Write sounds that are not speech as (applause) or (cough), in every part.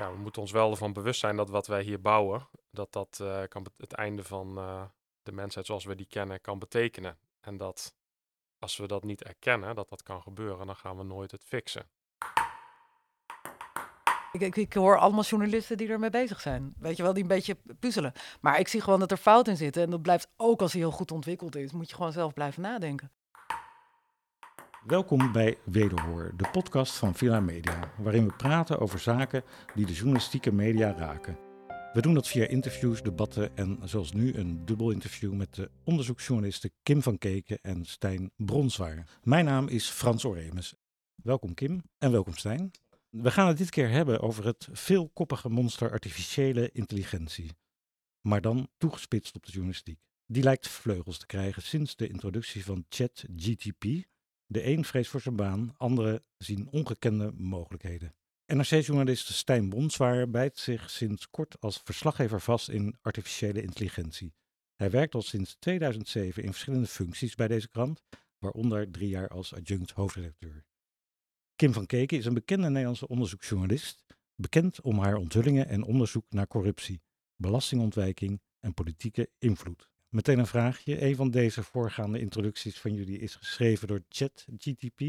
ja, we moeten ons wel ervan bewust zijn dat wat wij hier bouwen, dat dat eh, kan het einde van eh, de mensheid zoals we die kennen kan betekenen. En dat als we dat niet erkennen, dat dat kan gebeuren, dan gaan we nooit het fixen. Ik, ik, hoor allemaal journalisten die ermee bezig zijn. Weet je wel, die een beetje puzzelen. Maar ik zie gewoon dat er fout in zitten. En dat blijft ook als hij heel goed ontwikkeld is. Moet je gewoon zelf blijven nadenken. Welkom bij Wederhoor, de podcast van Villa Media, waarin we praten over zaken die de journalistieke media raken. We doen dat via interviews, debatten en zoals nu een dubbel interview met de onderzoeksjournalisten Kim van Keken en Stijn Bronswaar. Mijn naam is Frans Oremus. Welkom Kim en welkom Stijn. We gaan het dit keer hebben over het veelkoppige monster artificiële intelligentie, maar dan toegespitst op de journalistiek. Die lijkt vleugels te krijgen sinds de introductie van ChatGTP, de een vreest voor zijn baan, anderen zien ongekende mogelijkheden. NRC-journalist Stijn Bronswaar bijt zich sinds kort als verslaggever vast in artificiële intelligentie. Hij werkt al sinds 2007 in verschillende functies bij deze krant, waaronder drie jaar als adjunct hoofdredacteur. Kim van Keken is een bekende Nederlandse onderzoeksjournalist, bekend om haar onthullingen en onderzoek naar corruptie, belastingontwijking en politieke invloed. Meteen een vraagje. Een van deze voorgaande introducties van jullie is geschreven door ChatGTP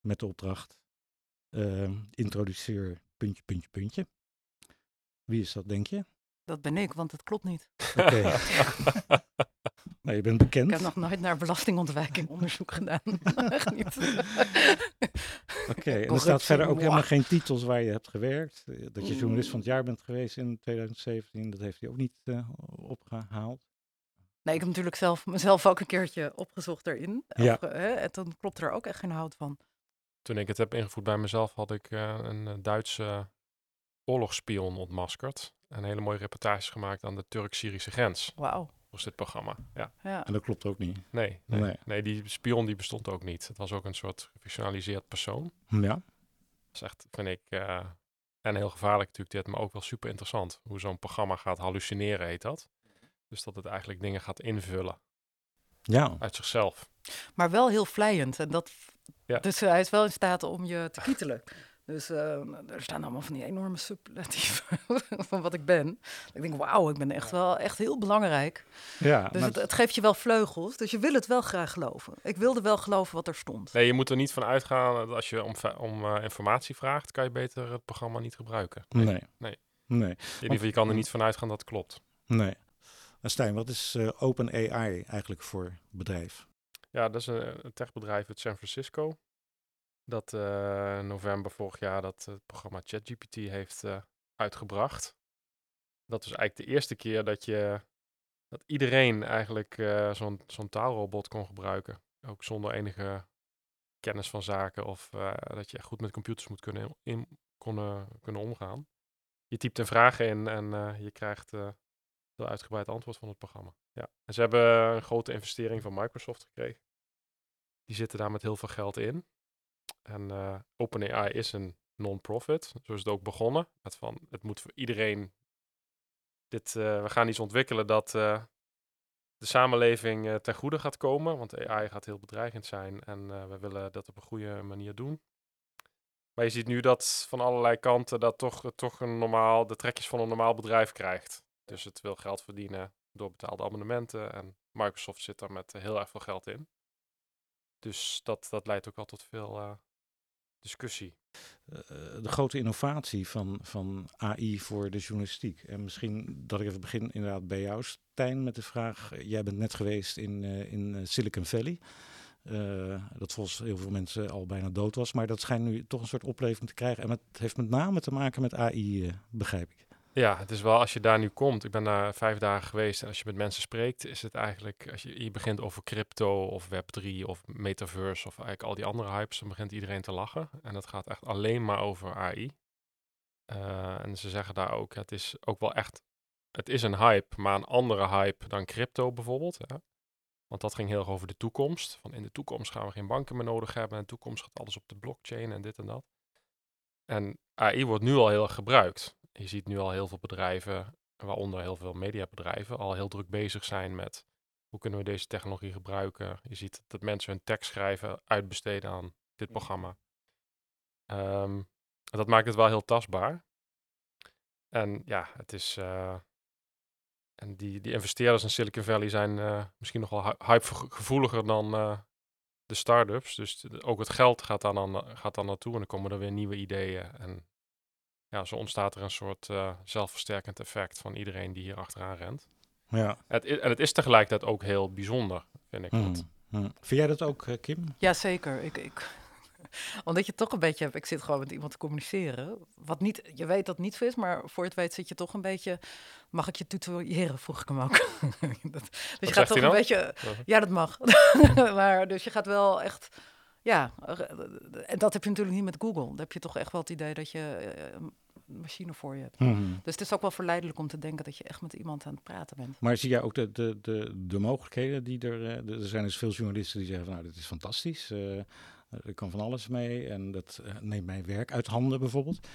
met de opdracht eh, introduceer puntje, puntje, puntje. Wie is dat, denk je? Dat ben ik, want het klopt niet. Oké. (laughs) nou, je bent bekend. Ik heb nog nooit naar belastingontwijking onderzoek gedaan. (laughs) Echt niet. Oké, en er staat verder ook helemaal geen titels waar je hebt gewerkt. Eh, Dat je journalist van het jaar bent geweest in 2017, dat heeft hij ook niet eh, opgehaald. Nee, ik heb natuurlijk zelf, mezelf ook een keertje opgezocht erin. Ja. Of, eh, hè, en dan klopt er ook echt geen hout van. Toen ik het heb ingevoerd bij mezelf, had ik eh, een eh, Duitse oorlogsspion ontmaskerd. En hele mooie reportages gemaakt aan de Turk-Syrische grens. Wauw. Was dit programma. Ja. Ja. En dat klopt ook niet. Nee, nee, Nee. nee. die spion die bestond ook niet. Het was ook een soort gefictionaliseerd persoon. Ja, Dat is echt, vind ik, eh, en heel gevaarlijk natuurlijk dit, maar ook wel super interessant. Hoe zo'n programma gaat hallucineren, heet dat. Dus dat het eigenlijk dingen gaat invullen ja. uit zichzelf. Maar wel heel vlijend. En dat, Ja. Dus hij is wel in staat om je te kietelen. Dus eh, er staan allemaal van die enorme superlatieven (laughs) van wat ik ben. Ik denk, wauw, ik ben echt wel echt heel belangrijk. ja Dus maar- het, het geeft je wel vleugels. Dus je wil het wel graag geloven. Ik wilde wel geloven wat er stond. Nee, je moet er niet van uitgaan dat als je om, om eh, informatie vraagt, kan je beter het programma niet gebruiken. nee. Nee. Nee. In ieder geval, je kan er niet van uitgaan dat het klopt. Nee. En Stijn, wat is eh OpenAI eigenlijk voor bedrijf? Ja, dat is een, techbedrijf uit San Francisco. Dat eh, in november vorig jaar dat het programma ChatGPT heeft eh, uitgebracht. Dat was eigenlijk de eerste keer dat je dat iedereen eigenlijk eh, zo'n zo'n taalrobot kon gebruiken. Ook zonder enige kennis van zaken of eh, dat je goed met computers moet kunnen, in, kunnen, kunnen omgaan. Je typt een vraag in en eh, je krijgt eh heel uitgebreid antwoord van het programma. Ja. En ze hebben een grote investering van Microsoft gekregen. Die zitten daar met heel veel geld in. En eh, OpenAI is een non-profit. Zo is het ook begonnen. Met van, het moet voor iedereen... Dit, eh, we gaan iets ontwikkelen dat eh, de samenleving ten goede gaat komen. Want AI gaat heel bedreigend zijn. En we willen dat op een goede manier doen. Maar je ziet nu dat van allerlei kanten dat toch, toch een normaal, de trekjes van een normaal bedrijf krijgt. Dus het wil geld verdienen door betaalde abonnementen. En Microsoft zit daar met eh, heel erg veel geld in. Dus dat, dat leidt ook wel tot veel eh, discussie. Eh, de grote innovatie van, van AI voor de journalistiek. En misschien dat ik even begin inderdaad bij jou, Stijn, met de vraag. Jij bent net geweest in, in Silicon Valley. Dat volgens heel veel mensen al bijna dood was. Maar dat schijnt nu toch een soort opleving te krijgen. En het heeft met name te maken met AI, begrijp ik. Ja, het is wel als je daar nu komt. Ik ben daar vijf dagen geweest en als je met mensen spreekt, is het eigenlijk, als je, je begint over crypto of Web3 of metaverse of eigenlijk al die andere hypes, dan begint iedereen te lachen. En dat gaat echt alleen maar over AI. Eh, en ze zeggen daar ook, het is ook wel echt, het is een hype, maar een andere hype dan crypto bijvoorbeeld. Hè? Want dat ging heel erg over de toekomst. Van in de toekomst gaan we geen banken meer nodig hebben. En in de toekomst gaat alles op de blockchain en dit en dat. En AI wordt nu al heel erg gebruikt. Je ziet nu al heel veel bedrijven, waaronder heel veel mediabedrijven, al heel druk bezig zijn met hoe kunnen we deze technologie gebruiken. Je ziet dat mensen hun tekst schrijven uitbesteden aan dit programma. En dat maakt het wel heel tastbaar. en ja, het is. eh, en die, die investeerders in Silicon Valley zijn eh, misschien nog wel hy- hypegevoeliger dan eh, de start-ups. Dus ook het geld gaat dan, aan, gaat dan naartoe en dan komen er weer nieuwe ideeën. En ja, zo ontstaat er een soort eh, zelfversterkend effect van iedereen die hier achteraan rent. Ja. Het en het is tegelijkertijd ook heel bijzonder, vind ik. Mhm. want- Mhm. Vind jij dat ook, eh, Kim? Jazeker. Ik, ik, (laughs) omdat je toch een beetje hebt, ik zit gewoon met iemand te communiceren. Wat niet, je weet dat het niet zo is, maar voor je het weet zit je toch een beetje. Mag ik je tutoriëren? Vroeg ik hem ook. (laughs) dat, dus je gaat toch een beetje. Ja, dat mag. (laughs) maar dus je gaat wel echt. Ja, en dat heb je natuurlijk niet met Google. Dan heb je toch echt wel het idee dat je eh, machine voor je hebt. Mhm. Dus het is ook wel verleidelijk om te denken dat je echt met iemand aan het praten bent. Maar zie jij ook de, de, de, de mogelijkheden die er... eh, er zijn dus veel journalisten die zeggen van, nou, dit is fantastisch. eh er kan van alles mee en dat eh, neemt mijn werk uit handen bijvoorbeeld.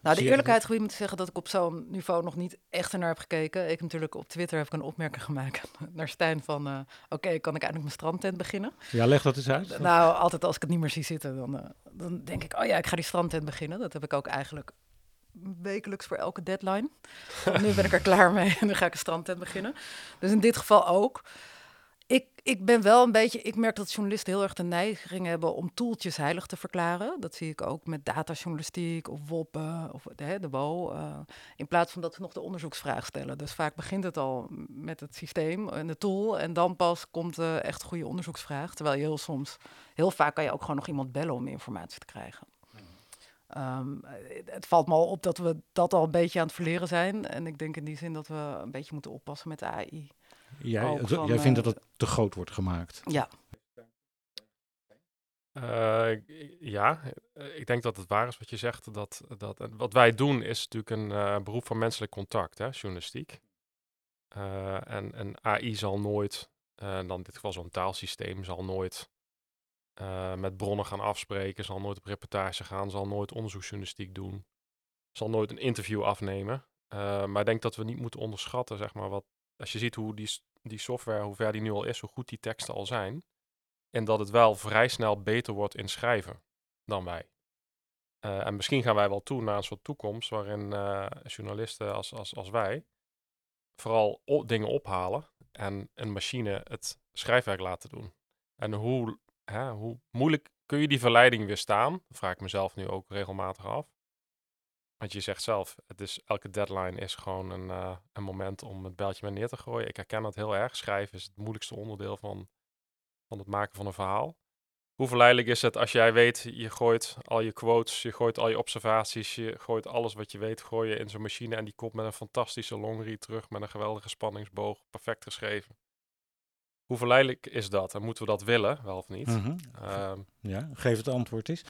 Nou, de eerlijkheid gebied moet zeggen dat ik op zo'n niveau nog niet echt ernaar heb gekeken. Ik natuurlijk op Twitter heb ik een opmerking gemaakt (laughs) naar Stijn van... oké, kan ik eindelijk mijn strandtent beginnen? Ja, leg dat eens uit. Nou, altijd als ik het niet meer zie zitten, dan, dan denk ik... oh ja, ik ga die strandtent beginnen. Dat heb ik ook eigenlijk wekelijks voor elke deadline. Nu ben ik er klaar mee en dan ga ik een strandtent beginnen. Dus in dit geval ook. Ik, ik ben wel een beetje, ik merk dat journalisten heel erg de neiging hebben om toeltjes heilig te verklaren. Dat zie ik ook met datajournalistiek of WOP of de, de WO. eh, in plaats van dat we nog de onderzoeksvraag stellen. Dus vaak begint het al met het systeem en de tool. En dan pas komt de echt goede onderzoeksvraag. Terwijl je heel soms, heel vaak kan je ook gewoon nog iemand bellen om informatie te krijgen. Ehm, eh, het valt me al op dat we dat al een beetje aan het verleren zijn. En ik denk in die zin dat we een beetje moeten oppassen met de AI. Jij, van, jij vindt eh, dat het te groot wordt gemaakt. Ja, Eh, ik- ja, eh, ik denk dat het waar is wat je zegt. Dat, dat, en wat wij doen is natuurlijk een eh, beroep van menselijk contact, hè, journalistiek. Eh, en, en AI zal nooit, eh, dan in dit geval zo'n taalsysteem, zal nooit eh, met bronnen gaan afspreken, zal nooit op reportage gaan, zal nooit onderzoeksjournalistiek doen, zal nooit een interview afnemen. Eh, maar ik denk dat we niet moeten onderschatten, zeg maar, wat, als je ziet hoe die, die software, hoe ver die nu al is, hoe goed die teksten al zijn. En dat het wel vrij snel beter wordt in schrijven dan wij. Eh, en misschien gaan wij wel toe naar een soort toekomst waarin journalisten als, als, als wij vooral dingen ophalen en een machine het schrijfwerk laten doen. En hoe, hè, hoe moeilijk kun je die verleiding weerstaan? Dat vraag ik mezelf nu ook regelmatig af. Want je zegt zelf, het is, elke deadline is gewoon een, eh, een moment om het beltje maar neer te gooien. Ik herken dat heel erg. Schrijven is het moeilijkste onderdeel van, van het maken van een verhaal. Hoe verleidelijk is het als jij weet, je gooit al je quotes, je gooit al je observaties, je gooit alles wat je weet, gooi je in zo'n machine en die komt met een fantastische longread terug met een geweldige spanningsboog, perfect geschreven. Hoe verleidelijk is dat? En moeten we dat willen, wel of niet? Mhm. Ehm, Ja, geef het antwoord eens.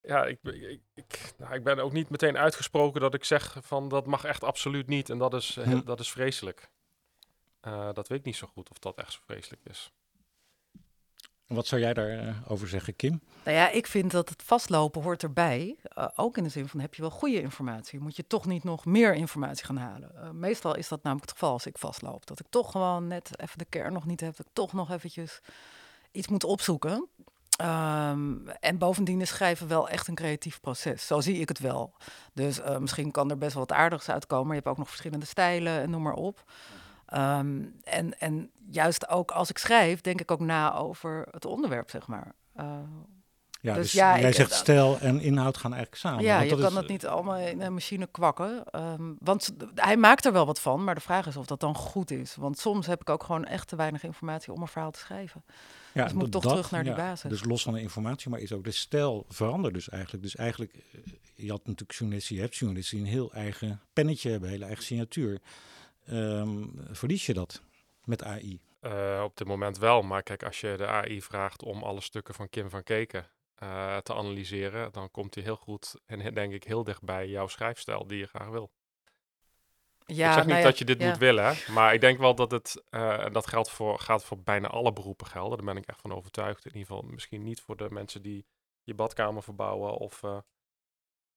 ja, ik, ik, ik, nou, ik ben ook niet meteen uitgesproken dat ik zeg van dat mag echt absoluut niet en dat is, eh, Hm. dat is vreselijk. Eh, dat weet ik niet zo goed of dat echt zo vreselijk is. Wat zou jij daarover zeggen, Kim? Nou ja, ik vind dat het vastlopen hoort erbij. Eh, ook in de zin van, heb je wel goede informatie? Moet je toch niet nog meer informatie gaan halen? Eh, meestal is dat namelijk het geval als ik vastloop. Dat ik toch gewoon net even de kern nog niet heb. Dat ik toch nog eventjes iets moet opzoeken. Ehm, en bovendien is schrijven wel echt een creatief proces. Zo zie ik het wel. Dus eh, misschien kan er best wel wat aardigs uitkomen. Je hebt ook nog verschillende stijlen en noem maar op. Ehm, en, en juist ook als ik schrijf, denk ik ook na over het onderwerp, zeg maar. Eh, Ja, Dus dus, ja, jij ik- zegt stijl en inhoud gaan eigenlijk samen. ja, je dat kan is, het niet allemaal in een machine kwakken. ehm, want hij maakt er wel wat van, maar de vraag is of dat dan goed is. Want soms heb ik ook gewoon echt te weinig informatie om een verhaal te schrijven. Ja, dus moet dat- toch terug naar die ja. basis. Dus los van de informatie, maar is ook de stijl verandert dus eigenlijk. Dus eigenlijk, eh, je had natuurlijk journalisten, je hebt journalisten die een heel eigen pennetje hebben, een hele eigen signatuur. Ehm, verlies je dat met AI? Eh, op dit moment wel, maar kijk, als je de AI vraagt om alle stukken van Kim van Keken eh, te analyseren, dan komt hij heel goed en denk ik heel dicht bij jouw schrijfstijl die je graag wil. Ja, ik zeg niet nou ja, dat je dit ja. moet willen, hè, maar ik denk wel dat het, eh, en dat geldt voor, gaat voor bijna alle beroepen gelden, daar ben ik echt van overtuigd. In ieder geval misschien niet voor de mensen die je badkamer verbouwen of, eh,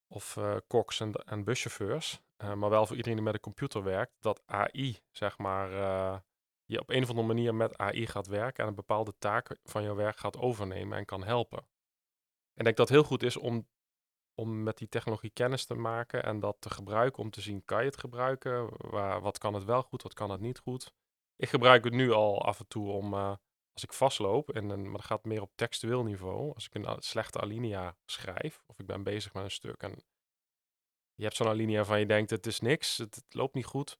of eh, koks en, buschauffeurs, eh, maar wel voor iedereen die met een computer werkt, dat AI, zeg maar, eh, je op een of andere manier met AI gaat werken en een bepaalde taak van jouw werk gaat overnemen en kan helpen. En ik denk dat het heel goed is om, om met die technologie kennis te maken en dat te gebruiken om te zien, kan je het gebruiken? Waar, wat kan het wel goed, wat kan het niet goed? Ik gebruik het nu al af en toe om, uh, als ik vastloop, en een, maar dat gaat meer op textueel niveau, als ik een slechte alinea schrijf, of ik ben bezig met een stuk en je hebt zo'n alinea van je denkt, het is niks, het, het, loopt niet goed,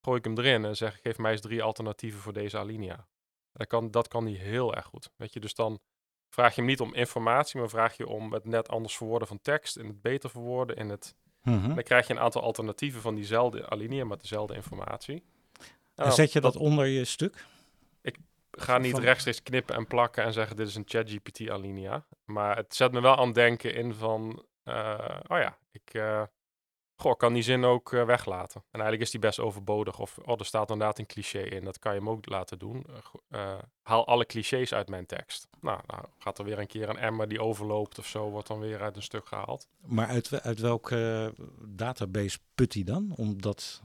gooi ik hem erin en zeg, geef mij eens drie alternatieven voor deze alinea. Dat kan, dat kan die heel erg goed. Weet je, dus dan vraag je hem niet om informatie, maar vraag je om het net anders verwoorden van tekst, in het beter verwoorden, in het... Mhm. Dan krijg je een aantal alternatieven van diezelfde alinea met dezelfde informatie. En zet je dat, onder je stuk? Ga niet rechtstreeks knippen en plakken en zeggen dit is een ChatGPT alinea. Maar het zet me wel aan denken in van, uh, oh ja, ik, uh, goh, kan die zin ook uh, weglaten. En eigenlijk is die best overbodig. Of, oh, er staat inderdaad een cliché in, dat kan je hem ook laten doen. haal alle clichés uit mijn tekst. Nou, nou, gaat er weer een keer een emmer die overloopt of zo, wordt dan weer uit een stuk gehaald. Maar uit, uit welke database put hij dan, om dat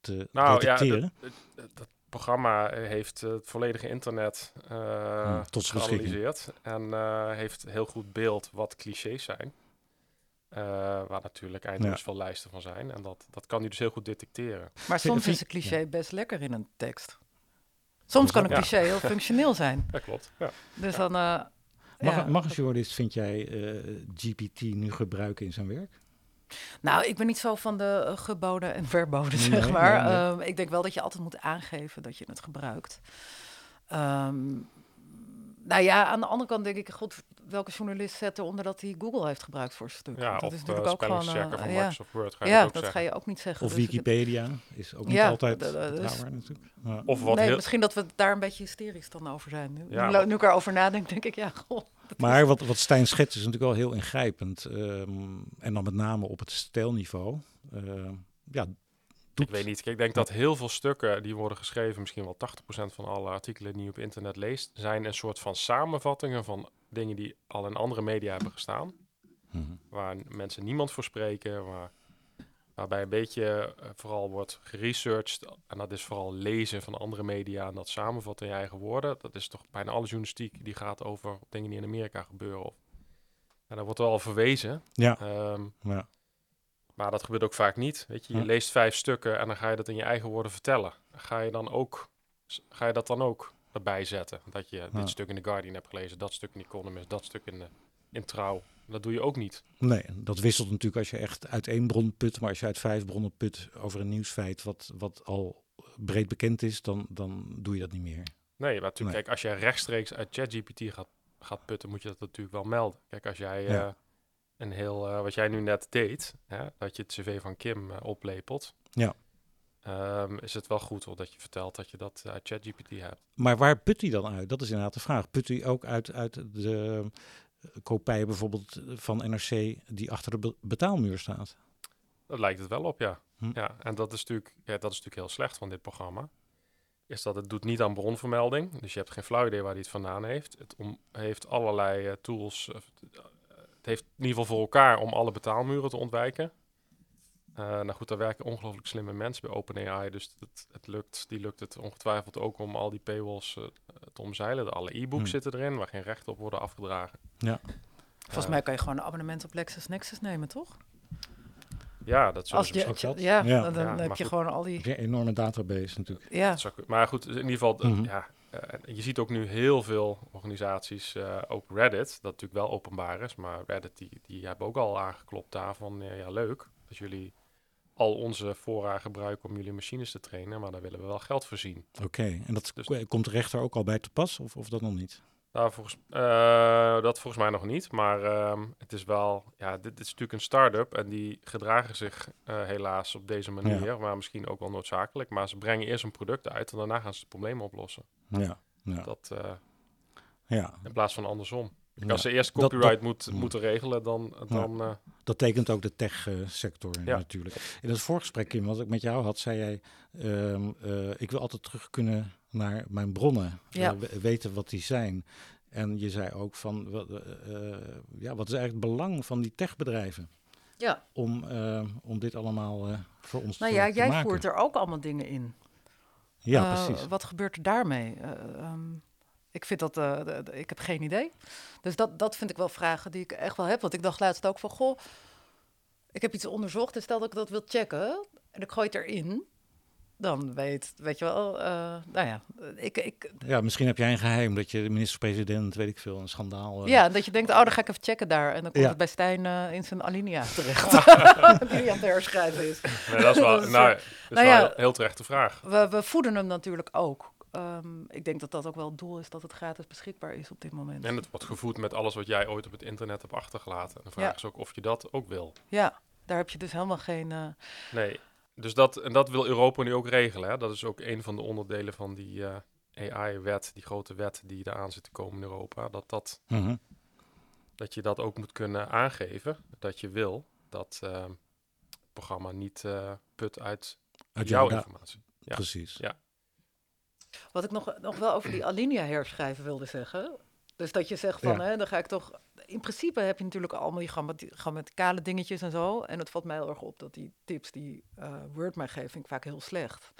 te nou, detecteren? Ja, dat programma heeft het volledige internet uh, tot geanalyseerd en uh, heeft heel goed beeld wat clichés zijn. Uh, waar natuurlijk eindeloos ja. veel lijsten van zijn. En dat, dat kan hij dus heel goed detecteren. Maar soms is een cliché ja. best lekker in een tekst. Soms kan een cliché ja. heel (laughs) functioneel zijn. Dat klopt. Ja. Dus dan. mag, mag een journalist, vind jij, GPT nu gebruiken in zijn werk? Nou, ik ben niet zo van de uh, geboden en verboden, zeg maar. Nee, nee. Um, ik denk wel dat je altijd moet aangeven dat je het gebruikt. Um, nou ja, aan de andere kant denk ik, goed, welke journalist zet eronder dat hij Google heeft gebruikt voor zijn stuk? Ja, dat of is natuurlijk ook gewoon. Uh, van ja, Microsoft Word, ga je ja ook dat zeggen. ga je ook niet zeggen. Of dus Wikipedia is ook niet ja, altijd dus, betrouwbaar natuurlijk. Ja. Of wat nee, heel... misschien dat we daar een beetje hysterisch dan over zijn. Nu, Ja, nu, maar- nu ik erover nadenk, denk ik, ja, goh. Maar wat, wat Stijn schetst is natuurlijk wel heel ingrijpend. ehm, en dan met name op het stijlniveau. Ehm, ja, doet, Ik weet niet. Ik denk dat heel veel stukken die worden geschreven, misschien wel 80% van alle artikelen die je op internet leest, zijn een soort van samenvattingen van dingen die al in andere media hebben gestaan. Mhm. Waar mensen niemand voor spreken, waar, waarbij een beetje eh, vooral wordt geresearched. En dat is vooral lezen van andere media en dat samenvatten in je eigen woorden. Dat is toch bijna alle journalistiek die gaat over dingen die in Amerika gebeuren. Of, en daar wordt wel al verwezen. Ja, Ehm, ja. maar dat gebeurt ook vaak niet. Weet je, je Ja. leest vijf stukken en dan ga je dat in je eigen woorden vertellen. Ga je dan ook, ga je dat dan ook erbij zetten? Dat je Ja. dit stuk in The Guardian hebt gelezen, dat stuk in Economist, dat stuk in, de, in Trouw. Dat doe je ook niet. Nee, dat wisselt natuurlijk als je echt uit één bron put. Maar als je uit vijf bronnen put over een nieuwsfeit wat, wat al breed bekend is, dan, dan doe je dat niet meer. Nee, maar natuurlijk, Nee. kijk, als je rechtstreeks uit ChatGPT gaat, gaat putten, moet je dat natuurlijk wel melden. Kijk, als jij Ja. eh, een heel, eh, wat jij nu net deed, hè, dat je het cv van Kim eh, oplepelt, Ja. Ehm, is het wel goed hoor, dat je vertelt dat je dat uit ChatGPT hebt. Maar waar put hij dan uit? Dat is inderdaad de vraag. Put hij ook uit, uit de eh, kopij bijvoorbeeld van NRC die achter de be- betaalmuur staat? Dat lijkt het wel op, ja. Hm. ja en dat is, natuurlijk, ja, dat is natuurlijk heel slecht van dit programma. Is dat het doet niet aan bronvermelding. Dus je hebt geen flauw idee waar hij het vandaan heeft. Het om, heeft allerlei eh, tools. eh, het heeft in ieder geval voor elkaar om alle betaalmuren te ontwijken. Eh, nou goed, daar werken ongelooflijk slimme mensen bij OpenAI. Dus het, het lukt, die lukt het ongetwijfeld ook om al die paywalls eh, te omzeilen. Alle e-books Hm. zitten erin waar geen rechten op worden afgedragen. Ja. Volgens Eh, mij kan je gewoon een abonnement op LexisNexis nemen, toch? Ja, dat Als je, dat? ja, Ja. dan, dan Ja, heb je goed. gewoon al die... Een enorme database natuurlijk. Ja, zou maar goed, in ieder geval, Mhm. ja, je ziet ook nu heel veel organisaties, eh, ook Reddit, dat natuurlijk wel openbaar is, maar Reddit die, die hebben ook al aangeklopt daar van, eh, ja leuk, dat jullie al onze fora gebruiken om jullie machines te trainen, maar daar willen we wel geld voor zien. Oké, en dat Dus- ko- komt de rechter ook al bij te pas of, of dat nog niet? Nou, volgens, eh, dat volgens mij nog niet, maar ehm, het is wel, ja, dit, dit is natuurlijk een start-up en die gedragen zich eh, helaas op deze manier, maar misschien ook wel noodzakelijk, maar ze brengen eerst een product uit en daarna gaan ze het probleem oplossen. Ja, ja, Dat, eh, ja. in plaats van andersom. Ja. Als ze eerst Dat- copyright moet, Hmm. moeten regelen, dan... dan eh, Dat tekent ook de tech-sector Ja. natuurlijk. In het voorgesprek, Kim, wat ik met jou had, zei jij... ehm, eh, ik wil altijd terug kunnen naar mijn bronnen. Ja. eh, we- weten wat die zijn. En je zei ook van, wat, ja, wat is eigenlijk het belang van die techbedrijven... ja. om, eh, om dit allemaal eh, voor ons Nou te, ja, te jij maken? voert er ook allemaal dingen in. Ja, Eh, precies. Wat gebeurt er daarmee? Ehm, Ik vind dat, eh, ik heb geen idee. Dus dat, dat vind ik wel vragen die ik echt wel heb. Want ik dacht laatst ook van, goh, ik heb iets onderzocht en stel dat ik dat wil checken en ik gooi het erin, dan weet, weet je wel, eh, nou ja, ik, ik, Ja, misschien heb jij een geheim dat je de minister-president, weet ik veel, een schandaal. eh, ja, dat je denkt, oh, dan ga ik even checken daar. En dan komt Ja. het bij Stijn in zijn alinea (laughs) terecht, (laughs) die aan het herschrijven is. Nee, dat is wel, Dat is, (laughs) nou, dat is nou wel ja. een heel terechte vraag. We, we voeden hem natuurlijk ook. Ehm, ik denk dat dat ook wel het doel is, dat het gratis beschikbaar is op dit moment. En het wordt gevoed met alles wat jij ooit op het internet hebt achtergelaten. En de vraag Ja. is ook of je dat ook wil. Ja, daar heb je dus helemaal geen... eh, Nee, dus dat, en dat wil Europa nu ook regelen. Hè? Dat is ook een van de onderdelen van die eh, AI-wet, die grote wet die eraan zit te komen in Europa. Dat, dat, mhm. dat je dat ook moet kunnen aangeven, dat je wil dat eh, het programma niet eh, put uit, Uit jouw informatie. Ja. Precies. Ja. Wat ik nog, nog wel over die alinea herschrijven wilde zeggen. Dus dat je zegt van, Ja. hè, dan ga ik toch... In principe heb je natuurlijk allemaal die grammati- grammaticale dingetjes en zo. En het valt mij heel erg op dat die tips die eh, Word mij geeft, vind ik vaak heel slecht.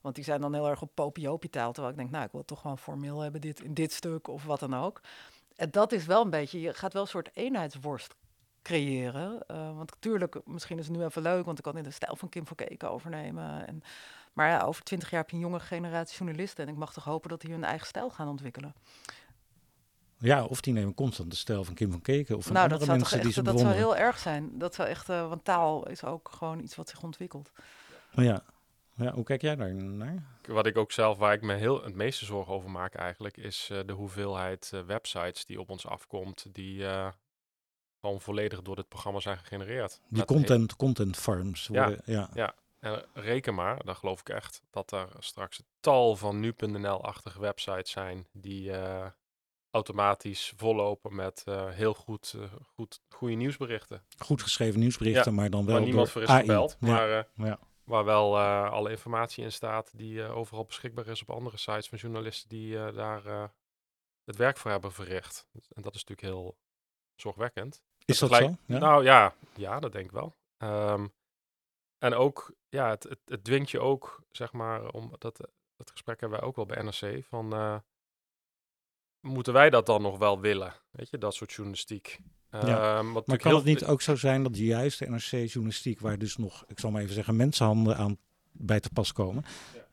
Want die zijn dan heel erg op popiopie-taal. Terwijl ik denk, nou, ik wil het toch gewoon formeel hebben dit, in dit stuk of wat dan ook. En dat is wel een beetje, je gaat wel een soort eenheidsworst creëren. Eh, want natuurlijk, misschien is het nu even leuk, want ik kan in de stijl van Kim van Keken overnemen. En, maar ja, over twintig jaar heb je een jonge generatie journalisten. En ik mag toch hopen dat die hun eigen stijl gaan ontwikkelen. Ja, of die nemen constant de stijl van Kim van Keken of van nou, dat andere zou mensen die ze dat zou bewonderen. heel erg zijn. Dat zou echt, eh, want taal is ook gewoon iets wat zich ontwikkelt. Ja. ja, hoe kijk jij daar naar? Wat ik ook zelf, waar ik me heel het meeste zorgen over maak eigenlijk, is eh, de hoeveelheid eh, websites die op ons afkomt, die eh, gewoon volledig door dit programma zijn gegenereerd. Die content, content farms Ja. worden, ja. En reken maar, dan geloof ik echt, dat er straks een tal van nu.nl-achtige websites zijn die eh, automatisch vollopen met eh, heel goed, eh, goed goede nieuwsberichten. goed geschreven nieuwsberichten, maar dan wel waar niemand door voor is AI. gebeld, Ja, maar ja. waar wel alle informatie in staat die overal beschikbaar is op andere sites van journalisten die daar het werk voor hebben verricht. En dat is natuurlijk heel zorgwekkend. Is dat zo? Nou ja, ja, dat denk ik wel. Ehm, en ook, ja, het, het, het dwingt je ook, zeg maar, om dat, dat gesprek hebben wij ook wel bij NRC, van eh, moeten wij dat dan nog wel willen? Weet je, dat soort journalistiek. Ehm, wat maar kan het niet ook zo zijn dat juist de NRC-journalistiek, waar dus nog, ik zal maar even zeggen, mensenhanden aan bij te pas komen,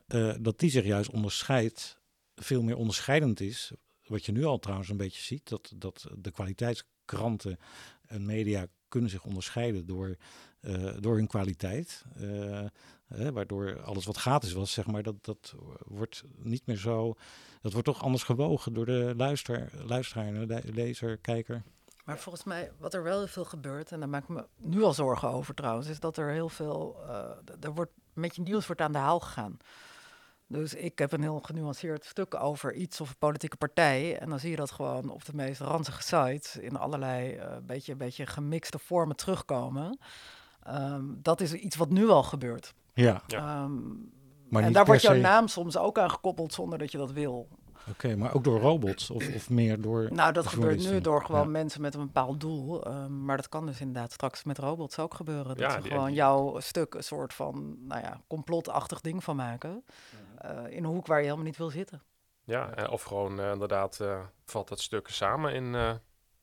eh, dat die zich juist onderscheidt, veel meer onderscheidend is. Wat je nu al trouwens een beetje ziet, dat, dat de kwaliteitskranten en media kunnen zich onderscheiden door, eh, door hun kwaliteit. eh, eh, waardoor alles wat gratis was, zeg maar, dat, dat wordt niet meer zo. Dat wordt toch anders gewogen door de luister, luisteraar, de lezer, kijker. Maar volgens mij, wat er wel heel veel gebeurt, en daar maak ik me nu al zorgen over trouwens, is dat er heel veel, d- er wordt, met je nieuws wordt aan de haal gegaan. Dus ik heb een heel genuanceerd stuk over iets of een politieke partij. En dan zie je dat gewoon op de meest ranzige sites in allerlei eh, beetje, beetje gemixte vormen terugkomen. Ehm, dat is iets wat nu al gebeurt. Ja, Ja. Ehm, maar en niet daar wordt jouw se- naam soms ook aan gekoppeld zonder dat je dat wil. Oké, maar ook door robots of, of meer door. Nou, dat gebeurt nu door gewoon Ja. mensen met een bepaald doel. ehm, maar dat kan dus inderdaad straks met robots ook gebeuren. Dat Ja, ze die- gewoon die- jouw stuk een soort van, nou ja, complotachtig ding van maken. eh, in een hoek waar je helemaal niet wil zitten. Ja, eh, of gewoon eh, inderdaad eh, valt dat stuk samen in, eh,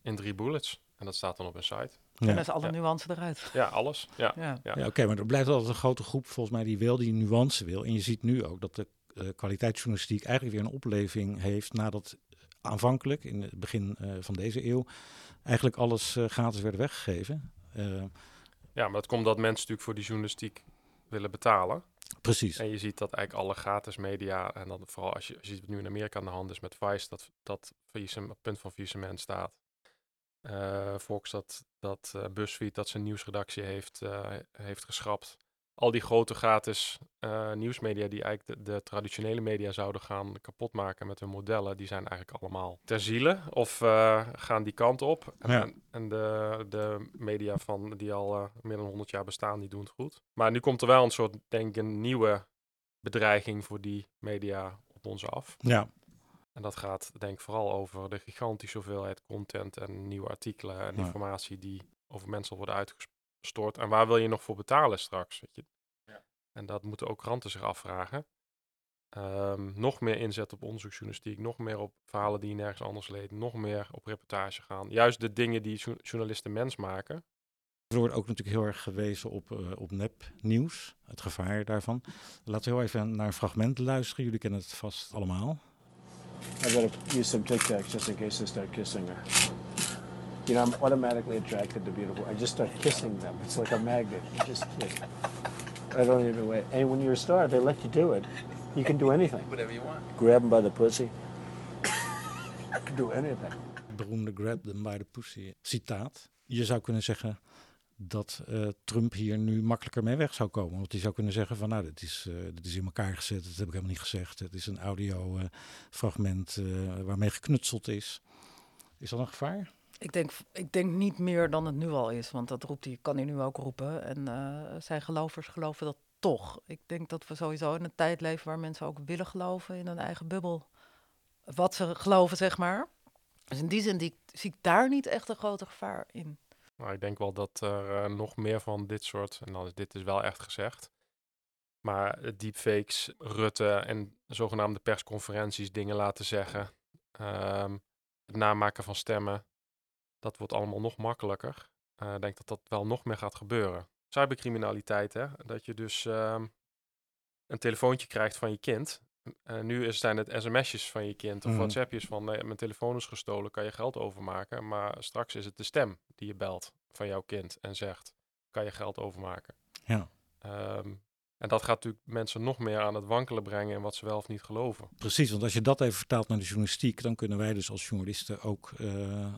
in drie bullets. En dat staat dan op een site. En dan is alle Ja. nuance eruit. Ja, alles. Ja. Ja. Ja. ja oké, maar er blijft altijd een grote groep volgens mij die wel die nuance wil. En je ziet nu ook dat de kwaliteitsjournalistiek eigenlijk weer een opleving heeft nadat aanvankelijk in het begin eh, van deze eeuw eigenlijk alles eh, gratis werd weggegeven. Eh, ja, maar dat komt dat mensen natuurlijk voor die journalistiek willen betalen. precies. En je ziet dat eigenlijk alle gratis media, en dan vooral als je, als je ziet wat nu in Amerika aan de hand is met Vice, dat, dat faillissement- punt van faillissement staat. Eh Fox dat, dat eh, BuzzFeed dat zijn nieuwsredactie heeft, eh, heeft geschrapt. Al die grote gratis eh, nieuwsmedia die eigenlijk de, de traditionele media zouden gaan kapotmaken met hun modellen, die zijn eigenlijk allemaal ter ziele of eh, gaan die kant op. En, Ja. en, en de, de media van, die al eh, meer dan 100 jaar bestaan, die doen het goed. Maar nu komt er wel een soort, denk ik, een nieuwe bedreiging voor die media op ons af. Ja, En dat gaat denk ik vooral over de gigantische hoeveelheid content en nieuwe artikelen en Ja. informatie die over mensen worden uitgestort. En waar wil je nog voor betalen straks? Weet je? En dat moeten ook kranten zich afvragen. Ehm, nog meer inzet op onderzoeksjournalistiek, nog meer op verhalen die je nergens anders leest, nog meer op reportage gaan. Juist de dingen die jour- journalisten mens maken. Er wordt ook natuurlijk heel erg gewezen op, eh op nepnieuws, het gevaar daarvan. Laten we heel even naar een fragment luisteren. Jullie kennen het vast allemaal. I better use some Tic Tacs just in case they start kissing her. You know, I'm automatically attracted to beautiful. I just start kissing them. It's like a magnet. You just kiss. I don't even wait. And when you're a star, they let you do it. You can do anything. Whatever you want. Grab them by the pussy. you can do anything. beroemde grab them by the pussy citaat. Je zou kunnen zeggen dat eh, Trump hier nu makkelijker mee weg zou komen. Want hij zou kunnen zeggen van nou, dit is, eh, dit is in elkaar gezet, dat heb ik helemaal niet gezegd. Het is een audio eh, fragment eh, waarmee geknutseld is. Is dat een gevaar? Ik denk, ik denk niet meer dan het nu al is, want dat roept hij, kan hij nu ook roepen. En eh, zijn gelovers geloven dat toch. Ik denk dat we sowieso in een tijd leven waar mensen ook willen geloven in hun eigen bubbel. Wat ze geloven, zeg maar. Dus in die zin die, zie ik daar niet echt een grote gevaar in. Maar ik denk wel dat er eh, nog meer van dit soort, en dan is dit is wel echt gezegd. Maar deepfakes, Rutte en zogenaamde persconferenties dingen laten zeggen. ehm, het namaken van stemmen. Dat wordt allemaal nog makkelijker. Eh, Ik denk dat dat wel nog meer gaat gebeuren. Cybercriminaliteit, hè? Dat je dus ehm, een telefoontje krijgt van je kind. Eh, nu zijn het sms'jes van je kind of Mhm. WhatsAppjes van eh, mijn telefoon is gestolen, kan je geld overmaken. Maar straks is het de stem die je belt van jouw kind en zegt, kan je geld overmaken. Ja. Ehm, en dat gaat natuurlijk mensen nog meer aan het wankelen brengen in wat ze wel of niet geloven. Precies, want als je dat even vertaalt naar de journalistiek, dan kunnen wij dus als journalisten ook eh, eh,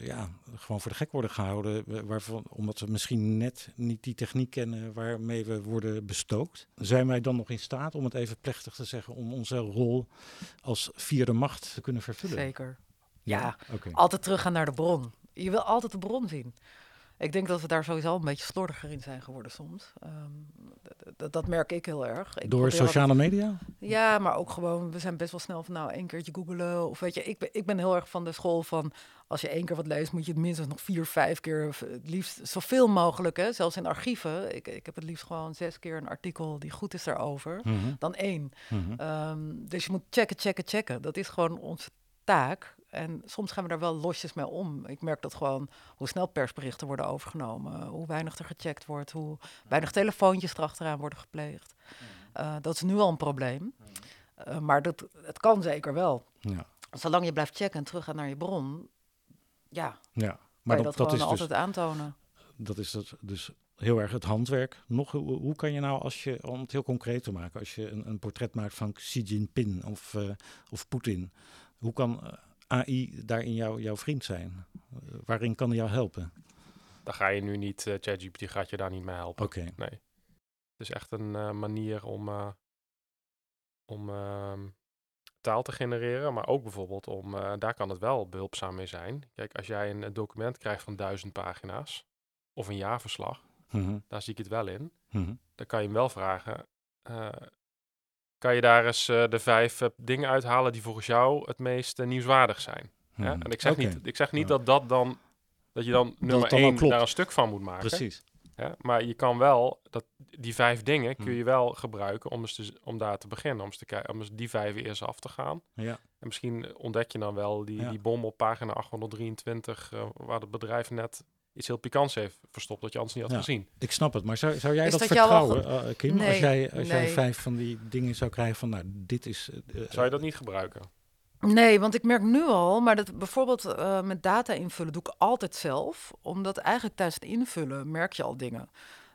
ja, gewoon voor de gek worden gehouden. wa- Waarvan, omdat we misschien net niet die techniek kennen waarmee we worden bestookt. Zijn wij dan nog in staat, om het even plechtig te zeggen, om onze rol als vierde macht te kunnen vervullen? Zeker. Ja, Oké. altijd teruggaan naar de bron. Je wil altijd de bron zien. Ik denk dat we daar sowieso een beetje slordiger in zijn geworden soms. Ehm, dat merk ik heel erg. Ik Door altijd- sociale media? Ja, maar ook gewoon, we zijn best wel snel van nou één keertje googelen. Of weet je, ik ben, ik ben heel erg van de school van als je één keer wat leest, moet je het minstens nog vier, vijf keer, of het liefst zoveel mogelijk. Hè? Zelfs in archieven. Ik, ik heb het liefst gewoon zes keer een artikel die goed is daarover. Mhm, Dan één. mhm. Ehm, dus je moet checken, checken, checken. Dat is gewoon onze taak. En soms gaan we daar wel losjes mee om. Ik merk dat gewoon hoe snel persberichten worden overgenomen, hoe weinig er gecheckt wordt, hoe weinig telefoontjes erachteraan worden gepleegd. Eh, dat is nu al een probleem. Eh, maar dat, het kan zeker wel. Ja, Zolang je blijft checken en teruggaat naar je bron, ja, ja. kan Maar je dat, dat, dat, gewoon is dus, altijd aantonen. dat is het, dus heel erg het handwerk. Nog, hoe, hoe kan je nou, als je, om het heel concreet te maken, als je een, een portret maakt van Xi Jinping of, eh, of Poetin, hoe kan eh, AI daarin jou, jouw vriend zijn? Eh, waarin kan die jou helpen? Daar ga je nu niet, eh ChatGPT gaat je daar niet mee helpen. Oké, Nee. Het is echt een manier om, om ehm, taal te genereren, maar ook bijvoorbeeld om, daar kan het wel behulpzaam mee zijn. Kijk, als jij een, document krijgt van duizend pagina's of een jaarverslag, Mhm, daar zie ik het wel in. mhm. Dan kan je hem wel vragen, kan je daar eens eh, de vijf eh, dingen uithalen die volgens jou het meest eh, nieuwswaardig zijn? Ja? Mhm. En ik zeg niet, ik zeg niet Ja. dat dat dan, dat je dan nummer dan één klopt. daar een stuk van moet maken. Precies. Ja, maar je kan wel, dat, die vijf dingen kun Hmm. je wel gebruiken om, eens te, om daar te beginnen. Om eens, te kijken, om eens die vijf eerst af te gaan. Ja, En misschien ontdek je dan wel die, Ja. die bom op pagina 823, eh, waar het bedrijf net iets heel pikants heeft verstopt, dat je anders niet had Ja. gezien. ik snap het. Maar zou, zou jij Is dat, vertrouwen, eh, Kim? als jij, als jij vijf van die dingen zou krijgen van, nou, dit is... eh, Zou je dat niet gebruiken? Nee, want ik merk nu al, maar dat bijvoorbeeld eh, met data invullen doe ik altijd zelf. Omdat eigenlijk tijdens het invullen merk je al dingen.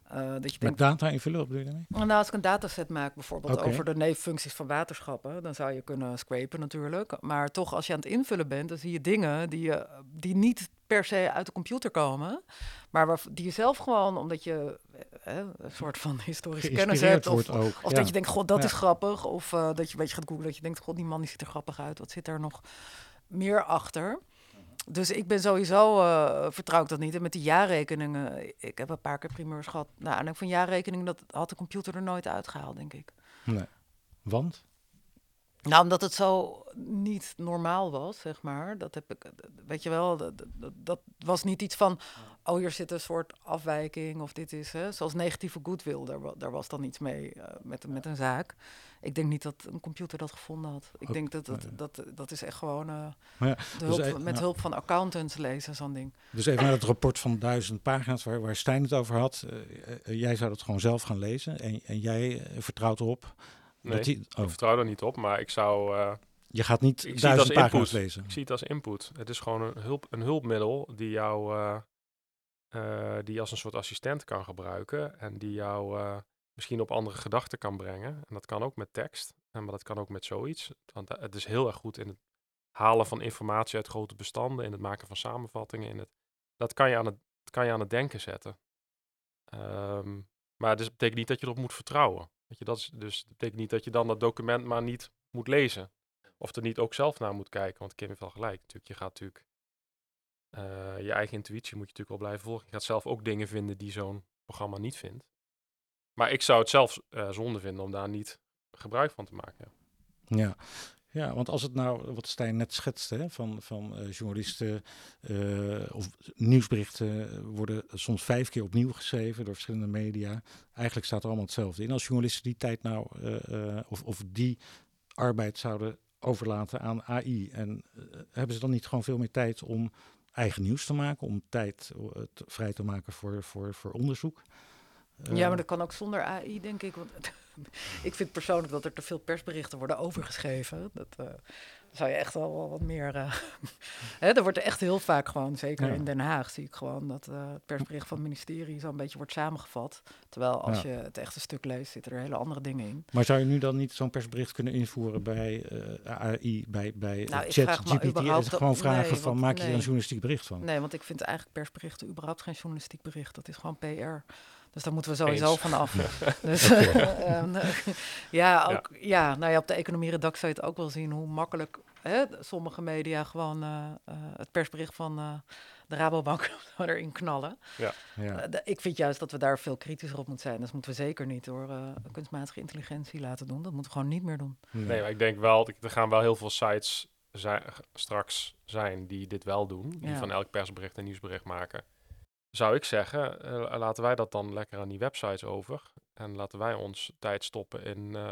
Eh, dat je denkt, met data invullen, wat bedoel je daarmee? Nou, als ik een dataset maak, bijvoorbeeld over de neeffuncties van waterschappen, dan zou je kunnen scrapen natuurlijk. Maar toch, als je aan het invullen bent, dan zie je dingen die, je, die niet per se uit de computer komen, maar waar, die je zelf gewoon, omdat je eh, een soort van (laughs) historische kennis hebt, of, ook. of ja. dat je denkt, god, dat Ja. is grappig, of eh, dat je een beetje gaat googlen, dat je denkt, god, die man die ziet er grappig uit, wat zit er nog meer achter? Dus ik ben sowieso, eh vertrouw ik dat niet. En met die jaarrekeningen, ik heb een paar keer primeurs gehad. Nou, en van jaarrekeningen, dat had de computer er nooit uitgehaald, denk ik. Nee. Want? Nou, omdat het zo niet normaal was, zeg maar. Dat heb ik, weet je wel, dat, dat, dat was niet iets van, oh, hier zit een soort afwijking of dit is, hè, zoals negatieve goodwill, daar, daar was dan iets mee eh, met, met een zaak. Ik denk niet dat een computer dat gevonden had. Ik Ook- denk dat dat, dat, dat is echt gewoon eh, ja, de dus hulp, e- met nou, hulp van accountants lezen, zo'n ding. Dus even naar het rapport van duizend pagina's waar, waar Stijn het over had. Eh, jij zou dat gewoon zelf gaan lezen en, en jij vertrouwt erop. Nee, ik oh, vertrouw er niet op, maar ik zou... eh, je gaat niet het duizend als pagina's input. lezen. Ik zie het als input. Het is gewoon een, hulp, een hulpmiddel die jou eh, eh, die je als een soort assistent kan gebruiken en die jou misschien op andere gedachten kan brengen. En dat kan ook met tekst, en maar dat kan ook met zoiets. Want het is heel erg goed in het halen van informatie uit grote bestanden, in het maken van samenvattingen. In het, dat kan je aan het, kan je aan het denken zetten. Ehm, maar dat betekent niet dat je erop moet vertrouwen. Weet je, dat dus dat betekent niet dat je dan dat document maar niet moet lezen. Of er niet ook zelf naar moet kijken. Want Kim heeft wel gelijk. Natuurlijk, je gaat natuurlijk. eh, je eigen intuïtie moet je natuurlijk wel blijven volgen. Je gaat zelf ook dingen vinden die zo'n programma niet vindt. Maar ik zou het zelf eh, zonde vinden om daar niet gebruik van te maken. Ja. Ja, want als het nou, wat Stijn net schetste, hè, van, van eh, journalisten eh, of nieuwsberichten worden soms vijf keer opnieuw geschreven door verschillende media. Eigenlijk staat er allemaal hetzelfde in. Als journalisten die tijd nou, eh, of, of die arbeid zouden overlaten aan AI. En hebben ze dan niet gewoon veel meer tijd om eigen nieuws te maken, om tijd vrij te maken voor, voor, voor onderzoek? ja, maar dat kan ook zonder AI, denk ik. Want ik vind persoonlijk dat er te veel persberichten worden overgeschreven. Dat eh, zou je echt wel, wel wat meer... eh (laughs) hè, er wordt echt heel vaak gewoon, zeker Ja. in Den Haag, zie ik gewoon dat eh, het persbericht van het ministerie zo'n beetje wordt samengevat. Terwijl als Ja. je het echte stuk leest, zitten er hele andere dingen in. Maar zou je nu dan niet zo'n persbericht kunnen invoeren bij AI, bij, bij Nou, ChatGPT? Gewoon vragen nee, van, want- maak je er een journalistiek bericht van? Nee, want ik vind eigenlijk persberichten überhaupt geen journalistiek bericht. Dat is gewoon PR. Dus daar moeten we sowieso Eens. van af. dus, (laughs) (laughs) ehm, (laughs) ja, ook, ja. nou ja, op de economieredactie zou je het ook wel zien hoe makkelijk hè, sommige media gewoon eh, eh, het persbericht van eh, de Rabobank erin knallen. Ja. De- ik vind juist dat we daar veel kritischer op moeten zijn. Dat moeten we zeker niet door eh, kunstmatige intelligentie laten doen. Dat moeten we gewoon niet meer doen. Nee, maar ik denk wel, dat er gaan wel heel veel sites zijn, straks zijn die dit wel doen. Die Ja. van elk persbericht een nieuwsbericht maken. Zou ik zeggen, eh, laten wij dat dan lekker aan die websites over. En laten wij ons tijd stoppen in, eh,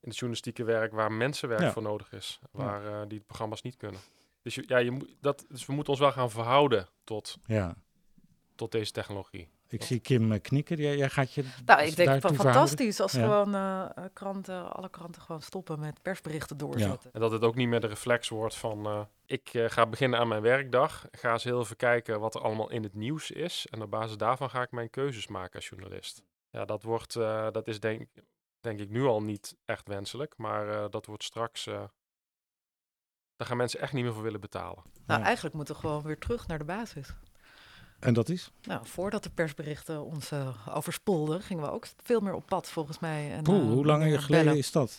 in het journalistieke werk waar mensenwerk Ja. voor nodig is. Waar eh, die programma's niet kunnen. Dus, je, ja, je moet, dat, dus we moeten ons wel gaan verhouden tot, ja. tot deze technologie. Ik zie Kim eh, knikken. Jij, jij gaat je Nou, ik denk daartoe van verhouden? fantastisch als Ja. gewoon eh, kranten, alle kranten gewoon stoppen met persberichten doorzetten. En dat het ook niet meer de reflex wordt van... eh, ik ga beginnen aan mijn werkdag. Ga eens heel even kijken wat er allemaal in het nieuws is. En op basis daarvan ga ik mijn keuzes maken als journalist. Ja, dat, wordt, eh, dat is denk, denk ik nu al niet echt wenselijk. Maar eh, dat wordt straks... eh, daar gaan mensen echt niet meer voor willen betalen. Nou, Ja. eigenlijk moeten we gewoon weer terug naar de basis. En dat is? Nou, voordat de persberichten ons eh, overspoelden, gingen we ook veel meer op pad volgens mij. En, eh, hoe lang geleden bellen. is dat?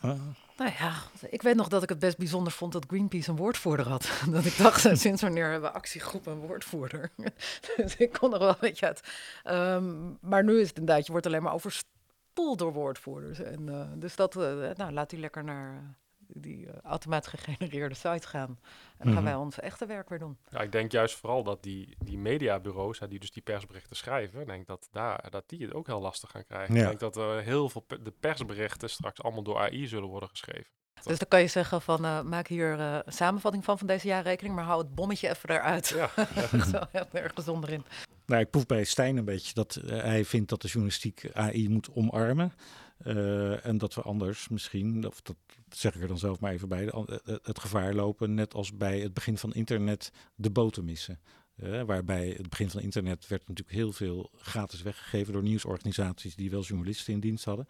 Ah, Nou ja, ik weet nog dat ik het best bijzonder vond dat Greenpeace een woordvoerder had. (laughs) dat ik dacht, eh, sinds wanneer hebben actiegroepen een woordvoerder? (laughs) dus ik kon er wel een beetje uit. Ehm, maar nu is het inderdaad, je wordt alleen maar overspoeld door woordvoerders. En, dus dat, nou, laat die lekker naar die eh, automatisch gegenereerde site gaan. En dan gaan Mhm. wij ons echte werk weer doen. Ja, ik denk juist vooral dat die, die mediabureaus, hè, die dus die persberichten schrijven, ik denk dat, daar, dat die het ook heel lastig gaan krijgen. Ja. Ik denk dat er heel veel pe- de persberichten straks allemaal door AI zullen worden geschreven. Dus dan kan je zeggen van, eh, maak hier eh, een samenvatting van van deze jaarrekening, maar hou het bommetje even eruit. Ja, (laughs) Zo heel erg gezonder in. Nou, ik proef bij Stijn een beetje dat eh, hij vindt dat de journalistiek AI moet omarmen. Eh, en dat we anders misschien, of dat zeg ik er dan zelf maar even bij, al- eh, het gevaar lopen, net als bij het begin van internet, de boten missen. Eh, waarbij het begin van internet werd natuurlijk heel veel gratis weggegeven door nieuwsorganisaties die wel journalisten in dienst hadden.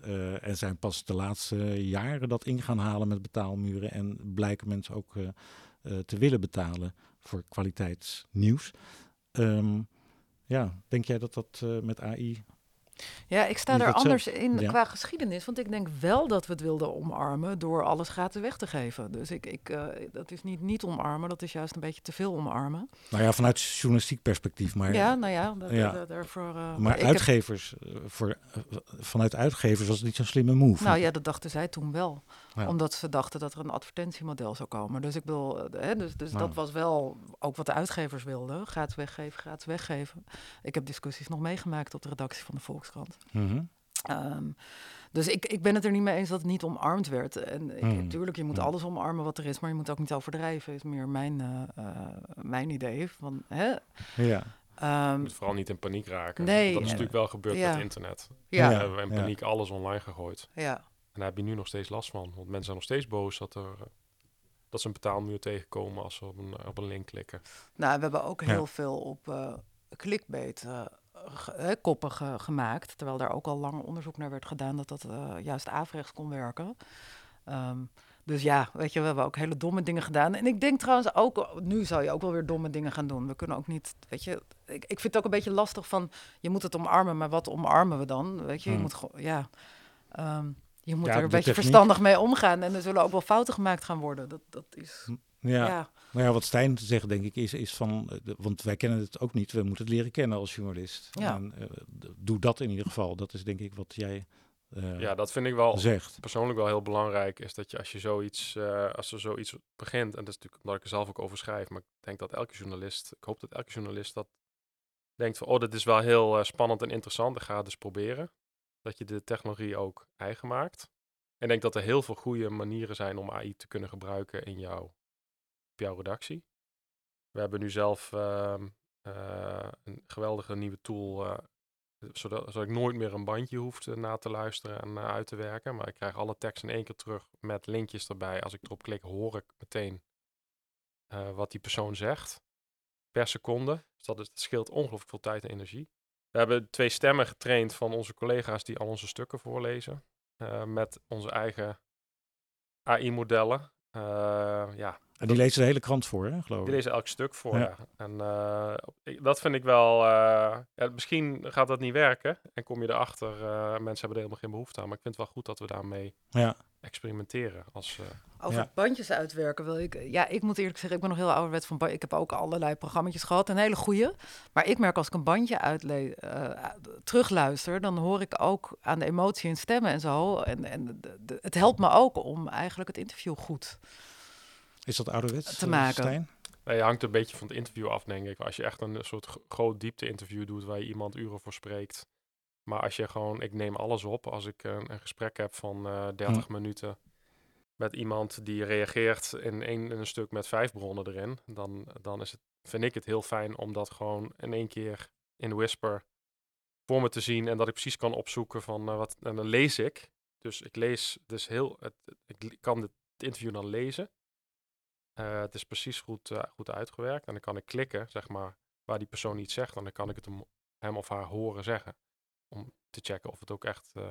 Eh, en zijn pas de laatste jaren dat in gaan halen met betaalmuren. En blijken mensen ook eh, eh, te willen betalen voor kwaliteitsnieuws. Ehm, ja, denk jij dat dat eh, met AI... Ja, ik sta er anders zelf- in ja. qua geschiedenis. Want ik denk wel dat we het wilden omarmen door alles gratis weg te geven. Dus ik, ik, eh, dat is niet niet omarmen, dat is juist een beetje te veel omarmen. Nou ja, vanuit journalistiek perspectief. Maar, ja, nou ja, da- da- ja. da- daarvoor... eh, maar heb- uitgevers, eh, voor, vanuit uitgevers was het niet zo'n slimme move. nou ja, dat dachten zij toen wel. Ja. Omdat ze dachten dat er een advertentiemodel zou komen. Dus ik bedoel, eh, hè, dus, dus dat was wel ook wat de uitgevers wilden. Gratis weggeven, gratis weggeven. Ik heb discussies nog meegemaakt op de redactie van de Volkskrant. Mhm. Ehm, dus ik, ik ben het er niet mee eens dat het niet omarmd werd. En Hmm. natuurlijk, je moet Hmm. alles omarmen wat er is, maar je moet ook niet overdrijven, is meer mijn, eh, eh, mijn idee. Van, hè? Ja. Ehm, Je moet vooral niet in paniek raken. Nee, dat is natuurlijk wel gebeurd ja. met internet. ja, Ja. ja. We hebben in paniek alles online gegooid. ja. En daar heb je nu nog steeds last van. Want mensen zijn nog steeds boos dat, er, eh, dat ze een betaalmuur tegenkomen als ze op een, op een link klikken. Nou, we hebben ook Ja. heel veel op eh clickbait ge- hè, koppen ge- gemaakt. Terwijl daar ook al lang onderzoek naar werd gedaan dat dat juist averechts kon werken. Ehm, dus ja, weet je, we hebben ook hele domme dingen gedaan. En ik denk trouwens ook, nu zou je ook wel weer domme dingen gaan doen. We kunnen ook niet, weet je, ik, ik vind het ook een beetje lastig van, je moet het omarmen, maar wat omarmen we dan? Weet je, je Hmm. moet gewoon, ja, ehm, je moet Ja, er een beetje techniek. verstandig mee omgaan. En er zullen ook wel fouten gemaakt gaan worden. Dat, dat is, Ja. ja. Maar ja, wat Stijn zegt, denk ik, is, is van. eh, Want wij kennen het ook niet. We moeten het leren kennen als journalist. Ja. En, eh, doe dat in ieder geval. Dat is denk ik wat jij eh, Ja, dat vind ik wel zegt. persoonlijk wel heel belangrijk. Is dat je als je zoiets, eh, als er zoiets begint, en dat is natuurlijk omdat ik er zelf ook over schrijf, maar ik denk dat elke journalist, ik hoop dat elke journalist dat denkt van, oh, dit is wel heel spannend en interessant, ik ga het dus proberen. Dat je de technologie ook eigen maakt. En ik denk dat er heel veel goede manieren zijn om AI te kunnen gebruiken in jouw, jouw redactie. We hebben nu zelf ehm, eh, een geweldige nieuwe tool, eh, zodat, zodat ik nooit meer een bandje hoef na te luisteren en eh, uit te werken. Maar ik krijg alle tekst in één keer terug met linkjes erbij. Als ik erop klik, hoor ik meteen wat die persoon zegt per seconde. Dus dat, is, dat scheelt ongelooflijk veel tijd en energie. We hebben twee stemmen getraind van onze collega's die al onze stukken voorlezen. eh, met onze eigen AI-modellen. ja, En die lezen de hele krant voor, hè, geloof die ik. lezen elk stuk voor. Ja. Ja. En eh, ik- dat vind ik wel. eh, ja, misschien gaat dat niet werken. En kom je erachter, eh mensen hebben er helemaal geen behoefte aan. Maar ik vind het wel goed dat we daarmee Ja. Experimenteren. Als, eh, Over Ja. bandjes uitwerken wil ik. Ja, ik moet eerlijk zeggen, ik ben nog heel ouderwet van. Ik heb ook allerlei programma's gehad, een hele goede. Maar ik merk als ik een bandje uitle eh, terugluister, dan hoor ik ook aan de emotie in stemmen en zo. En, en de- de- het helpt me ook om eigenlijk het interview goed. Is dat ouderwets, Te eh, maken. Stijn? nou, je hangt een beetje van het interview af, denk ik. Als je echt een soort gro- groot diepte-interview doet waar je iemand uren voor spreekt. Maar als je gewoon, ik neem alles op. Als ik een, een gesprek heb van eh 30 minuten met iemand die reageert in, één, in een stuk met vijf bronnen erin, dan, dan is het, vind ik het heel fijn om dat gewoon in één keer in Whisper voor me te zien en dat ik precies kan opzoeken van eh, wat. En dan lees ik. Dus ik lees dus heel, het, ik kan het interview dan lezen. Eh, het is precies goed, eh, goed uitgewerkt. En dan kan ik klikken, zeg maar, waar die persoon iets zegt. En dan kan ik het hem, hem of haar horen zeggen. Om te checken of het ook echt, eh,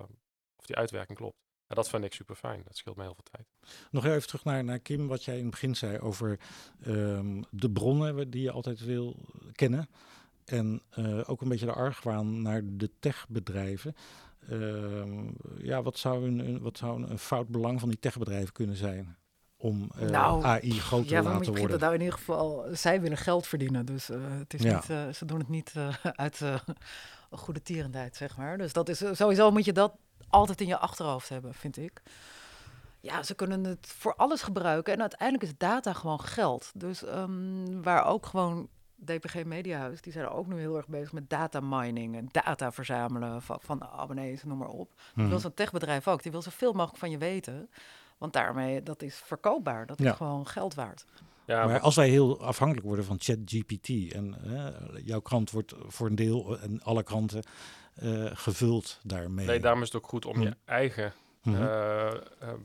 of die uitwerking klopt. En dat vind ik super fijn. Dat scheelt me heel veel tijd. Nog even terug naar, naar Kim, wat jij in het begin zei over ehm, de bronnen die je altijd wil kennen. En eh, ook een beetje de argwaan naar de techbedrijven. Ehm, ja, wat zou, een, een- wat zou een, een fout belang van die techbedrijven kunnen zijn om eh, Nou, AI groter Ja, te moet laten je worden? nou in ieder geval. Zij willen geld verdienen, dus eh, het is Ja. niet, ze doen het niet (laughs) uit eh, goede tierendheid, zeg maar. Dus dat is eh, sowieso moet je dat altijd in je achterhoofd hebben, vind ik. Ja, ze kunnen het voor alles gebruiken en uiteindelijk is data gewoon geld. Dus ehm, waar ook gewoon DPG Mediahuis, die zijn er ook nu heel erg bezig met data mining en data verzamelen van, van abonnees, noem maar op. Dat Mhm. wil zo'n techbedrijf ook. Die wil zoveel mogelijk van je weten. Want daarmee, dat is verkoopbaar. Dat Ja. is gewoon geld waard. Ja, maar als wij heel afhankelijk worden van ChatGPT en eh, jouw krant wordt voor een deel en alle kranten eh, gevuld daarmee. nee, daarom is het ook goed om je Hm. eigen Mhm. eh, eh,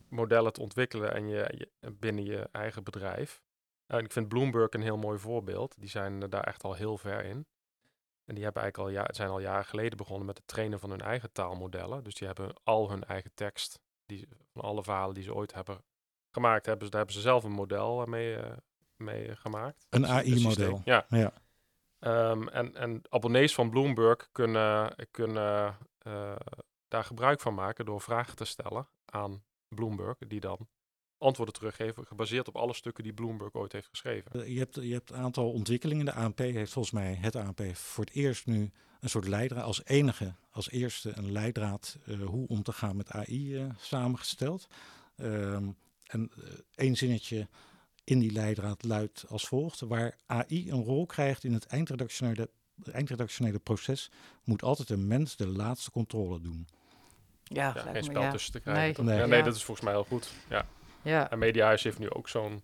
modellen te ontwikkelen en je, je- binnen je eigen bedrijf. En ik vind Bloomberg een heel mooi voorbeeld. Die zijn daar echt al heel ver in. En die hebben eigenlijk al, ja, zijn al jaren geleden begonnen met het trainen van hun eigen taalmodellen. Dus die hebben al hun eigen tekst, die, van alle verhalen die ze ooit hebben gemaakt, hebben ze, daar hebben ze zelf een model mee, mee eh, gemaakt. Een AI-model. Ja. Ja. Ehm, en, en abonnees van Bloomberg kunnen, kunnen eh, daar gebruik van maken door vragen te stellen aan Bloomberg, die dan antwoorden teruggeven gebaseerd op alle stukken die Bloomberg ooit heeft geschreven. Eh, Je hebt, je hebt een aantal ontwikkelingen. De ANP heeft volgens mij, het ANP, voor het eerst nu een soort leidraad, als enige, als eerste een leidraad hoe om te gaan met AI samengesteld. Ehm, en één zinnetje in die leidraad luidt als volgt: waar AI een rol krijgt in het eindredactionele, eindredactionele proces, moet altijd een mens de laatste controle doen. Ja, Ja, geen spel ja. tussen te krijgen. Nee. Nee. Ja, nee, Ja. dat is volgens mij heel goed. Ja. Ja, En Mediahuis heeft nu ook zo'n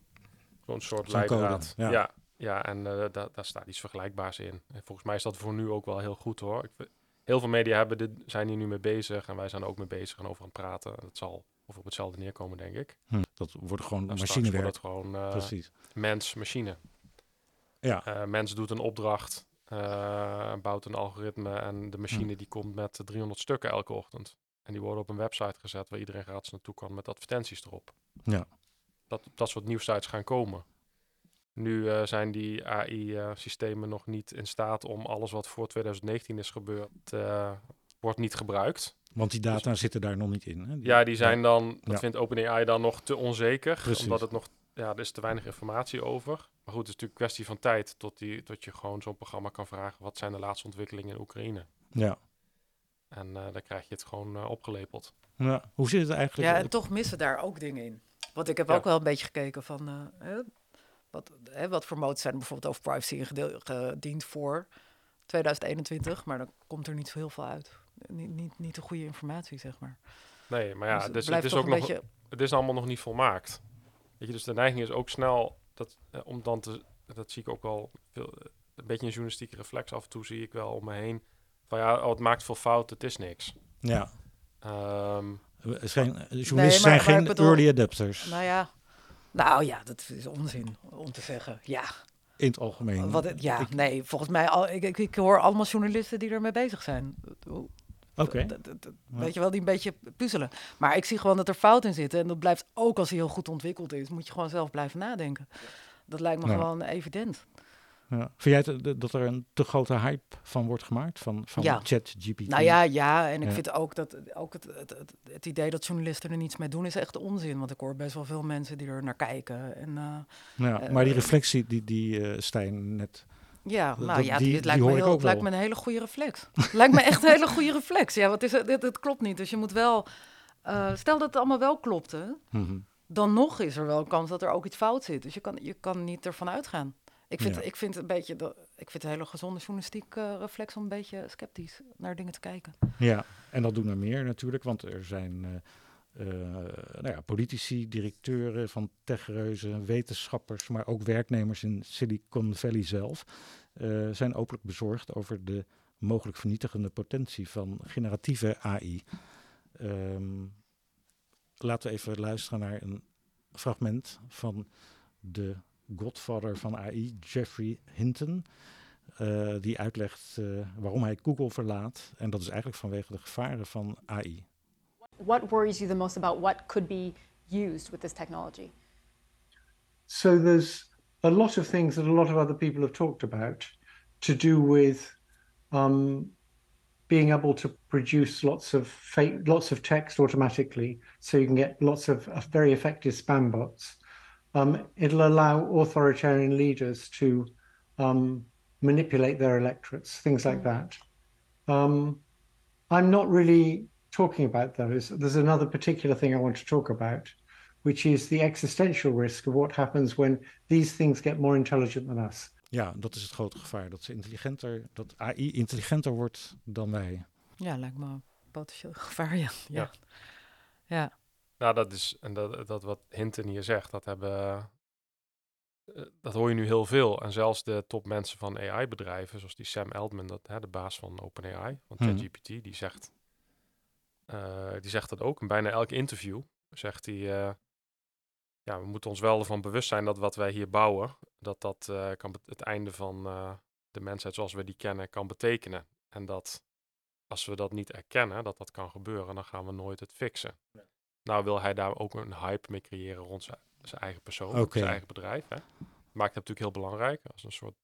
zo'n soort leidraad. ja. ja. ja, en eh, da- daar staat iets vergelijkbaars in. En volgens mij is dat voor nu ook wel heel goed hoor. Ik, heel veel media hebben dit, zijn hier nu mee bezig en wij zijn er ook mee bezig en over aan het praten. Het zal of op hetzelfde neerkomen, denk ik. Hm, dat wordt gewoon Nou, machinewerk. wordt gewoon eh, Precies. mens-machine. Ja, Eh, mens doet een opdracht, eh, bouwt een algoritme en de machine Hm. die komt met 300 stukken elke ochtend. En die worden op een website gezet waar iedereen gratis naartoe kan met advertenties erop. Ja. Dat, dat soort nieuwsites gaan komen. Nu zijn die AI-systemen nog niet in staat om alles wat voor 2019 is gebeurd, wordt niet gebruikt. Want die data zitten daar nog niet in. Hè? Die- Ja, die zijn dan, dat Ja. vindt OpenAI dan nog te onzeker, Precies. omdat het nog, ja, er is te weinig informatie over. Maar goed, het is natuurlijk een kwestie van tijd tot, die, tot je gewoon zo'n programma kan vragen, wat zijn de laatste ontwikkelingen in Oekraïne? Ja. En eh, dan krijg je het gewoon eh, opgelepeld. ja. Hoe zit het eigenlijk? ja, en toch missen daar ook dingen in. Want ik heb Ja. ook wel een beetje gekeken van... eh, hè, wat, hè, wat voor moties zijn er bijvoorbeeld over privacy gediend voor 2021. Maar dan komt er niet zo heel veel uit. Niet, niet, niet de goede informatie, zeg maar. Nee, maar ja, Dus het dus het is ook nog, beetje... het is allemaal nog niet volmaakt. Weet je, dus de neiging is ook snel, dat, eh, om dan te, dat zie ik ook wel, veel, een beetje een journalistieke reflex af en toe zie ik wel om me heen. Van ja, oh, het maakt veel fout, het is niks. Ja. Ehm, Er zijn, journalisten maar- zijn maar geen bedoel- early adapters Nou ja, nou ja, dat is onzin om te zeggen. Ja, in het algemeen. wat, het- ja Ik- nee, volgens mij, al, ik, ik, ik hoor allemaal journalisten die ermee bezig zijn. Oké. Weet je wel, die een beetje puzzelen. Maar ik zie gewoon dat er fout in zitten. En dat blijft ook als hij heel goed ontwikkeld is. Moet je gewoon zelf blijven nadenken. Dat lijkt me gewoon evident. Ja. Vind jij het, dat er een te grote hype van wordt gemaakt? Van, van Ja. ChatGPT? Nou ja, ja. En ik Ja. vind ook dat ook het, het, het, het idee dat journalisten er niets mee doen is echt onzin. Want ik hoor best wel veel mensen die er naar kijken. En uh, Ja, maar die reflectie die, die uh, Stijn net... Ja, dat, nou ja, die, dit lijkt, me, heel, het lijkt me een hele goede reflex. (laughs) lijkt me echt een hele goede reflex. Ja, wat is het? Dit, dit klopt niet. Dus je moet wel... Uh, stel dat het allemaal wel klopt, hè? Mm -hmm. dan nog is er wel een kans dat er ook iets fout zit. Dus je kan, je kan niet ervan uitgaan. Ik vind, Ja. ik vind een beetje de, ik vind een hele gezonde journalistiek uh, reflex om een beetje sceptisch naar dingen te kijken. Ja, en dat doen er meer natuurlijk, want er zijn uh, nou ja, politici, directeuren van techreuzen, wetenschappers, maar ook werknemers in Silicon Valley zelf uh, zijn openlijk bezorgd over de mogelijk vernietigende potentie van generatieve AI. Um, laten we even luisteren naar een fragment van de godfather van AI, Jeffrey Hinton. Uh, die uitlegt waarom hij Google verlaat. En dat is eigenlijk vanwege de gevaren van AI. What worries you the most about what could be used with this technology? So there's a lot of things that a lot of other people have talked about to do with um, being able to produce lots of fake, lots of text automatically, so you can get lots of uh, very effective spam bots. Um, it'll allow authoritarian leaders to um, manipulate their electorates, things like that. Um, I'm not really talking about those. There's another particular thing I want to talk about, which is the existential risk of what happens when these things get more intelligent than us. Ja, dat is het grote gevaar. Dat ze intelligenter, dat AI intelligenter wordt dan wij. Ja, lijkt me een potentieel gevaar, ja. Ja. Ja. Nou, dat is, en dat, dat wat Hinton hier zegt, dat hebben, uh, dat hoor je nu heel veel. En zelfs de topmensen van AI-bedrijven, zoals die Sam Altman, dat, hè, de baas van OpenAI, van Mhm. ChatGPT, die zegt, uh, die zegt dat ook. In bijna elk interview zegt hij, uh, ja, we moeten ons wel ervan bewust zijn dat wat wij hier bouwen, dat dat uh, kan het einde van uh, de mensheid zoals we die kennen kan betekenen. En dat als we dat niet erkennen, dat dat kan gebeuren, dan gaan we nooit het fixen. Nou wil hij daar ook een hype mee creëren rond zijn, zijn eigen persoon, okay. zijn eigen bedrijf. Hè. Maakt hem natuurlijk heel belangrijk als een soort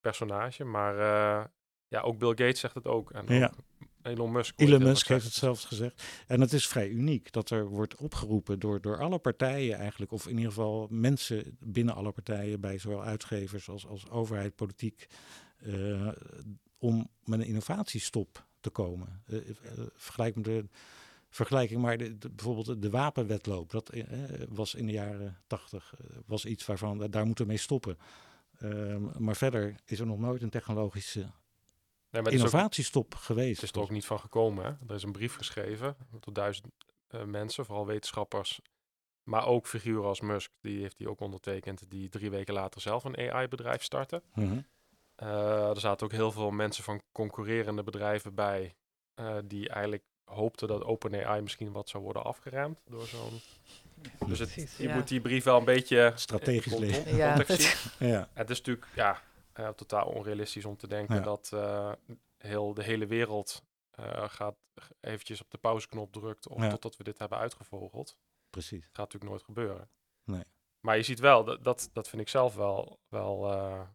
personage. Maar uh, ja, ook Bill Gates zegt het ook. En ja. ook Elon Musk. Elon Musk heeft het zelfs gezegd. En het is vrij uniek dat er wordt opgeroepen door, door alle partijen eigenlijk, of in ieder geval mensen binnen alle partijen, bij zowel uitgevers als, als overheid, politiek, uh, om met een innovatiestop te komen. Uh, uh, vergelijk met de vergelijking, maar de, de- bijvoorbeeld de wapenwetloop, dat eh, was in de jaren tachtig, eh, was iets waarvan eh, daar moeten we mee stoppen. Ehm, maar verder is er nog nooit een technologische Nee, maar het is, ook, innovatiestop geweest. het is er ook niet van gekomen. Hè? Er is een brief geschreven tot duizend eh, mensen, vooral wetenschappers. Maar ook figuren als Musk, die heeft die ook ondertekend. Die drie weken later zelf een AI-bedrijf starten. Mhm. Eh, er zaten ook heel veel mensen van concurrerende bedrijven bij. eh, die eigenlijk hoopten dat OpenAI misschien wat zou worden afgeremd door zo'n. Dus het, je ja. moet die brief wel een beetje Strategisch lezen. Ja. Ja, Het is natuurlijk ja, eh, totaal onrealistisch om te denken Ja. dat eh, heel, de hele wereld eh, gaat eventjes op de pauzeknop drukt of Ja. totdat we dit hebben uitgevogeld. precies. Dat gaat natuurlijk nooit gebeuren. Nee. Maar je ziet wel, dat, dat, dat vind ik zelf wel, wel eh,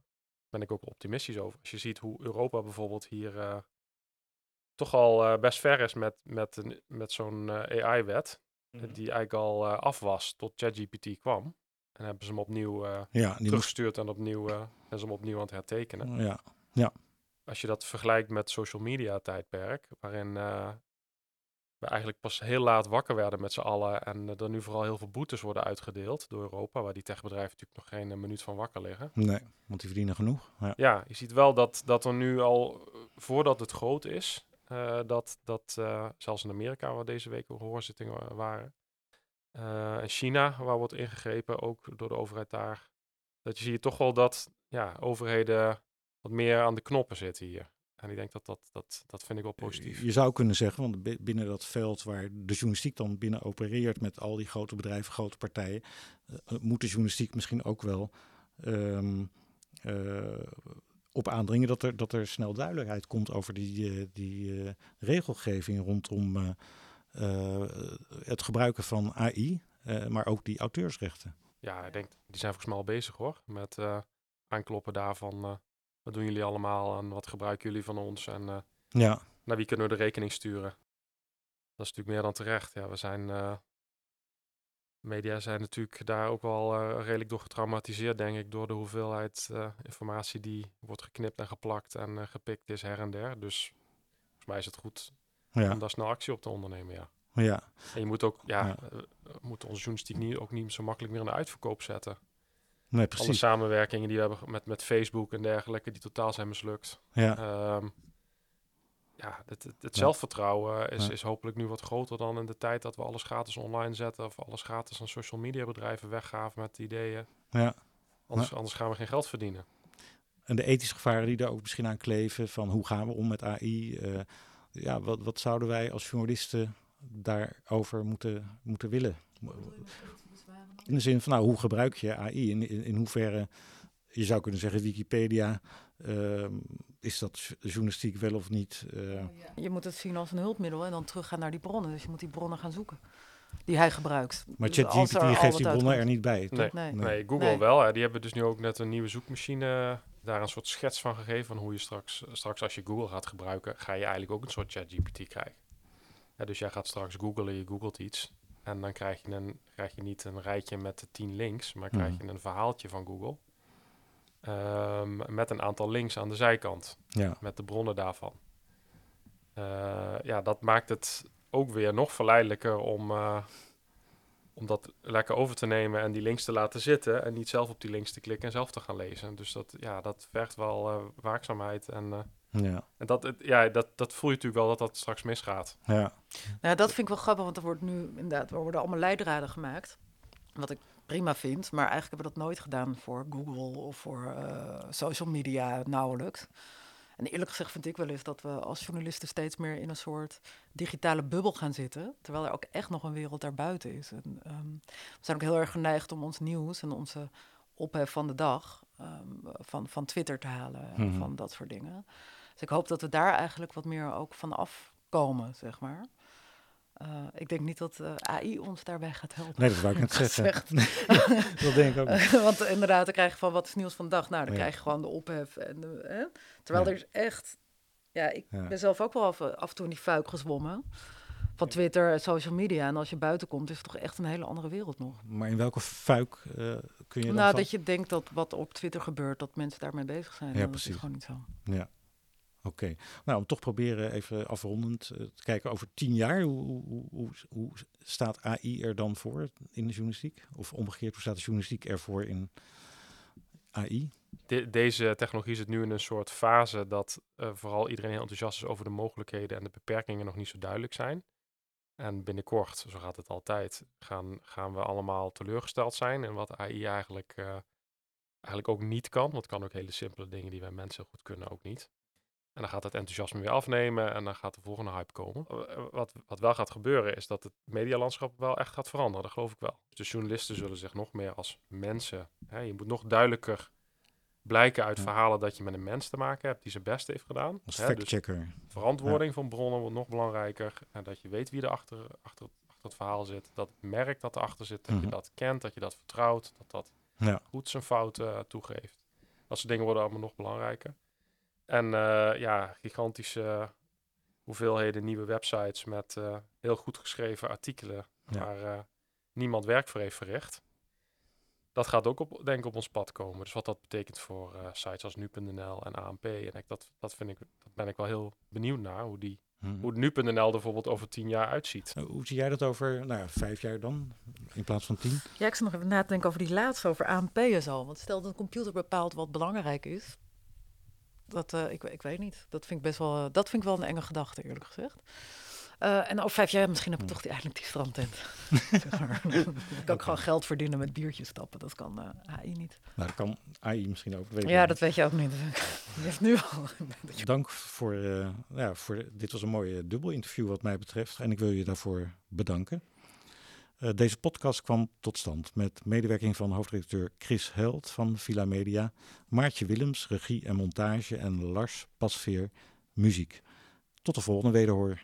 ben ik ook optimistisch over. Als je ziet hoe Europa bijvoorbeeld hier eh, toch al eh, best ver is met, met, een- met zo'n AI-wet, Mhm. die eigenlijk al eh, af was tot ChatGPT kwam. En hebben ze hem opnieuw eh, Ja, teruggestuurd en opnieuw, zijn ze hem opnieuw aan het hertekenen. ja, Als je dat vergelijkt met social media tijdperk, waarin eh, we eigenlijk pas heel laat wakker werden met z'n allen en er nu vooral heel veel boetes worden uitgedeeld door Europa, waar die techbedrijven natuurlijk nog geen eh, minuut van wakker liggen. nee, want die verdienen genoeg. Ja, Ja, je ziet wel dat, dat er nu al, eh, voordat het groot is, dat, dat zelfs in Amerika, waar deze week ook hoorzittingen wa- waren, en China, waar wordt ingegrepen, ook door de overheid daar, dat je ziet toch wel dat ja, overheden wat meer aan de knoppen zitten hier. En ik denk dat dat, dat, dat vind ik wel positief. Je zou kunnen zeggen, want bi- binnen dat veld waar de journalistiek dan binnen opereert met al die grote bedrijven, grote partijen, eh, eh, moet de journalistiek misschien ook wel ehm, eh, op aandringen dat er, dat er snel duidelijkheid komt over die, eh, die eh, regelgeving rondom eh, eh, het gebruiken van AI, eh, maar ook die auteursrechten. Ja, ik denk, die zijn volgens mij al bezig hoor, met eh, aankloppen daarvan. eh, wat doen jullie allemaal en wat gebruiken jullie van ons en eh, Ja, naar wie kunnen we de rekening sturen? Dat is natuurlijk meer dan terecht. Ja, we zijn, eh, media zijn natuurlijk daar ook wel redelijk door getraumatiseerd, denk ik, door de hoeveelheid informatie die wordt geknipt en geplakt en gepikt is her en der. Dus volgens mij is het goed ja, om daar snel actie op te ondernemen, ja. ja. En je moet ook, ja, Ja. onze journalistiek niet, ook niet zo makkelijk meer in de uitverkoop zetten. Nee, Alle samenwerkingen die we hebben met, met Facebook en dergelijke, die totaal zijn mislukt. Ja, Ehm, ja, het, het, het Ja. zelfvertrouwen is, Ja. is hopelijk nu wat groter dan in de tijd dat we alles gratis online zetten of alles gratis aan social media bedrijven weggaven met ideeën. ja. Anders, anders gaan we geen geld verdienen. En de ethische gevaren die daar ook misschien aan kleven, van hoe gaan we om met AI? eh, ja, wat, wat zouden wij als journalisten daarover moeten, moeten willen? In de zin van, nou, hoe gebruik je AI? In, in, in hoeverre, je zou kunnen zeggen, Wikipedia, ehm, is dat journalistiek wel of niet? eh, Je moet het zien als een hulpmiddel en dan teruggaan naar die bronnen. Dus je moet die bronnen gaan zoeken die hij gebruikt. maar Dus ChatGPT geeft die bronnen er niet bij? Nee. Nee. Nee, Google Nee. wel. Hè. Die hebben dus nu ook net een nieuwe zoekmachine daar een soort schets van gegeven van hoe je straks, straks als je Google gaat gebruiken, ga je eigenlijk ook een soort ChatGPT krijgen. Ja, dus jij gaat straks googlen, je googelt iets en dan krijg je, een, krijg je niet een rijtje met de tien links, maar krijg Mhm. je een verhaaltje van Google. Ehm, met een aantal links aan de zijkant, Ja, met de bronnen daarvan. Eh, ja, dat maakt het ook weer nog verleidelijker om, eh, om dat lekker over te nemen en die links te laten zitten en niet zelf op die links te klikken en zelf te gaan lezen. Dus dat, ja, dat vergt wel eh, waakzaamheid en, ja, en dat, het, ja, dat, dat voel je natuurlijk wel dat dat straks misgaat. ja. Nou, dat vind ik wel grappig, want er wordt nu inderdaad, er worden allemaal leidraden gemaakt. Wat ik prima vind, maar eigenlijk hebben we dat nooit gedaan voor Google of voor eh, social media nauwelijks. En eerlijk gezegd vind ik wel eens dat we als journalisten steeds meer in een soort digitale bubbel gaan zitten. Terwijl er ook echt nog een wereld daarbuiten is. En, ehm, we zijn ook heel erg geneigd om ons nieuws en onze ophef van de dag ehm, van, van Twitter te halen en Mhm. van dat soort dingen. Dus ik hoop dat we daar eigenlijk wat meer ook van afkomen, zeg maar. Eh, ik denk niet dat eh, AI ons daarbij gaat helpen. Nee, dat wou ik net (laughs) zeggen. (laughs) Dat denk ik ook niet. (laughs) Want inderdaad, dan krijg je van wat is nieuws van de dag. Nou, dan Ja. krijg je gewoon de ophef. En de, hè? Terwijl Ja. er is echt... Ja, ik Ja. ben zelf ook wel af, af en toe in die fuik gezwommen. Van Twitter en social media. En als je buiten komt, is het toch echt een hele andere wereld nog. Maar in welke fuik eh, kun je dan Nou, van- dat je denkt dat wat op Twitter gebeurt, dat mensen daarmee bezig zijn. Ja, Nou, dat precies. is gewoon niet zo. Ja. Oké, nou om toch proberen even afrondend eh, te kijken over tien jaar. Hoe, hoe, hoe, hoe staat AI er dan voor in de journalistiek? Of omgekeerd, hoe staat de journalistiek ervoor in AI? De- deze technologie zit nu in een soort fase dat eh, vooral iedereen heel enthousiast is over de mogelijkheden en de beperkingen nog niet zo duidelijk zijn. En binnenkort, zo gaat het altijd, gaan, gaan we allemaal teleurgesteld zijn in wat AI eigenlijk, eh, eigenlijk ook niet kan. Want kan ook hele simpele dingen die wij mensen goed kunnen ook niet. En dan gaat het enthousiasme weer afnemen en dan gaat de volgende hype komen. Eh, eh, Wat, wat wel gaat gebeuren is dat het medialandschap wel echt gaat veranderen, dat geloof ik wel. De journalisten zullen zich nog meer als mensen, hè, je moet nog duidelijker blijken uit Ja. verhalen dat je met een mens te maken hebt die zijn best heeft gedaan. Als Hè, dus verantwoording van bronnen wordt nog belangrijker. En dat je weet wie er achter, achter, achter het verhaal zit. Dat het merk dat erachter zit, dat Mhm. je dat kent, dat je dat vertrouwt. Dat dat Ja. goed zijn fouten toegeeft. Dat soort dingen worden allemaal nog belangrijker. En eh, ja, gigantische hoeveelheden nieuwe websites met eh, heel goed geschreven artikelen Ja. waar eh, niemand werk voor heeft verricht. Dat gaat ook op, denk ik op ons pad komen. Dus wat dat betekent voor eh, sites als nu.nl en ANP. En ik, dat, dat, vind ik, dat ben ik wel heel benieuwd naar. Hoe, die, Mhm. hoe nu.nl er bijvoorbeeld over tien jaar uitziet. Nou, Hoe zie jij dat over nou, ja, vijf jaar dan, in plaats van tien? Ja, ik zat nog even na te denken over die laatste, over ANP'en zo. Want stel dat een computer bepaalt wat belangrijk is. Dat, eh, ik, ik weet niet. Dat vind ik best wel, eh, dat vind ik wel een enge gedachte, eerlijk gezegd. Eh, en over vijf jaar, misschien heb ik Hmm. toch die, eigenlijk die strandtent. (laughs) zeg maar. Dan kan ik gewoon geld verdienen met biertjes stappen. Dat kan AI niet. Nou, dat kan AI misschien ook. ik Ja, dat weet je ook niet. Je heeft nu al. Dank voor, ja, voor dit was een mooi eh, dubbel interview wat mij betreft en ik wil je daarvoor bedanken. Eh, deze podcast kwam tot stand met medewerking van hoofdredacteur Chris Held van Villa Media, Maartje Willems, regie en montage en Lars Pasveer, muziek. Tot de volgende wederhoor.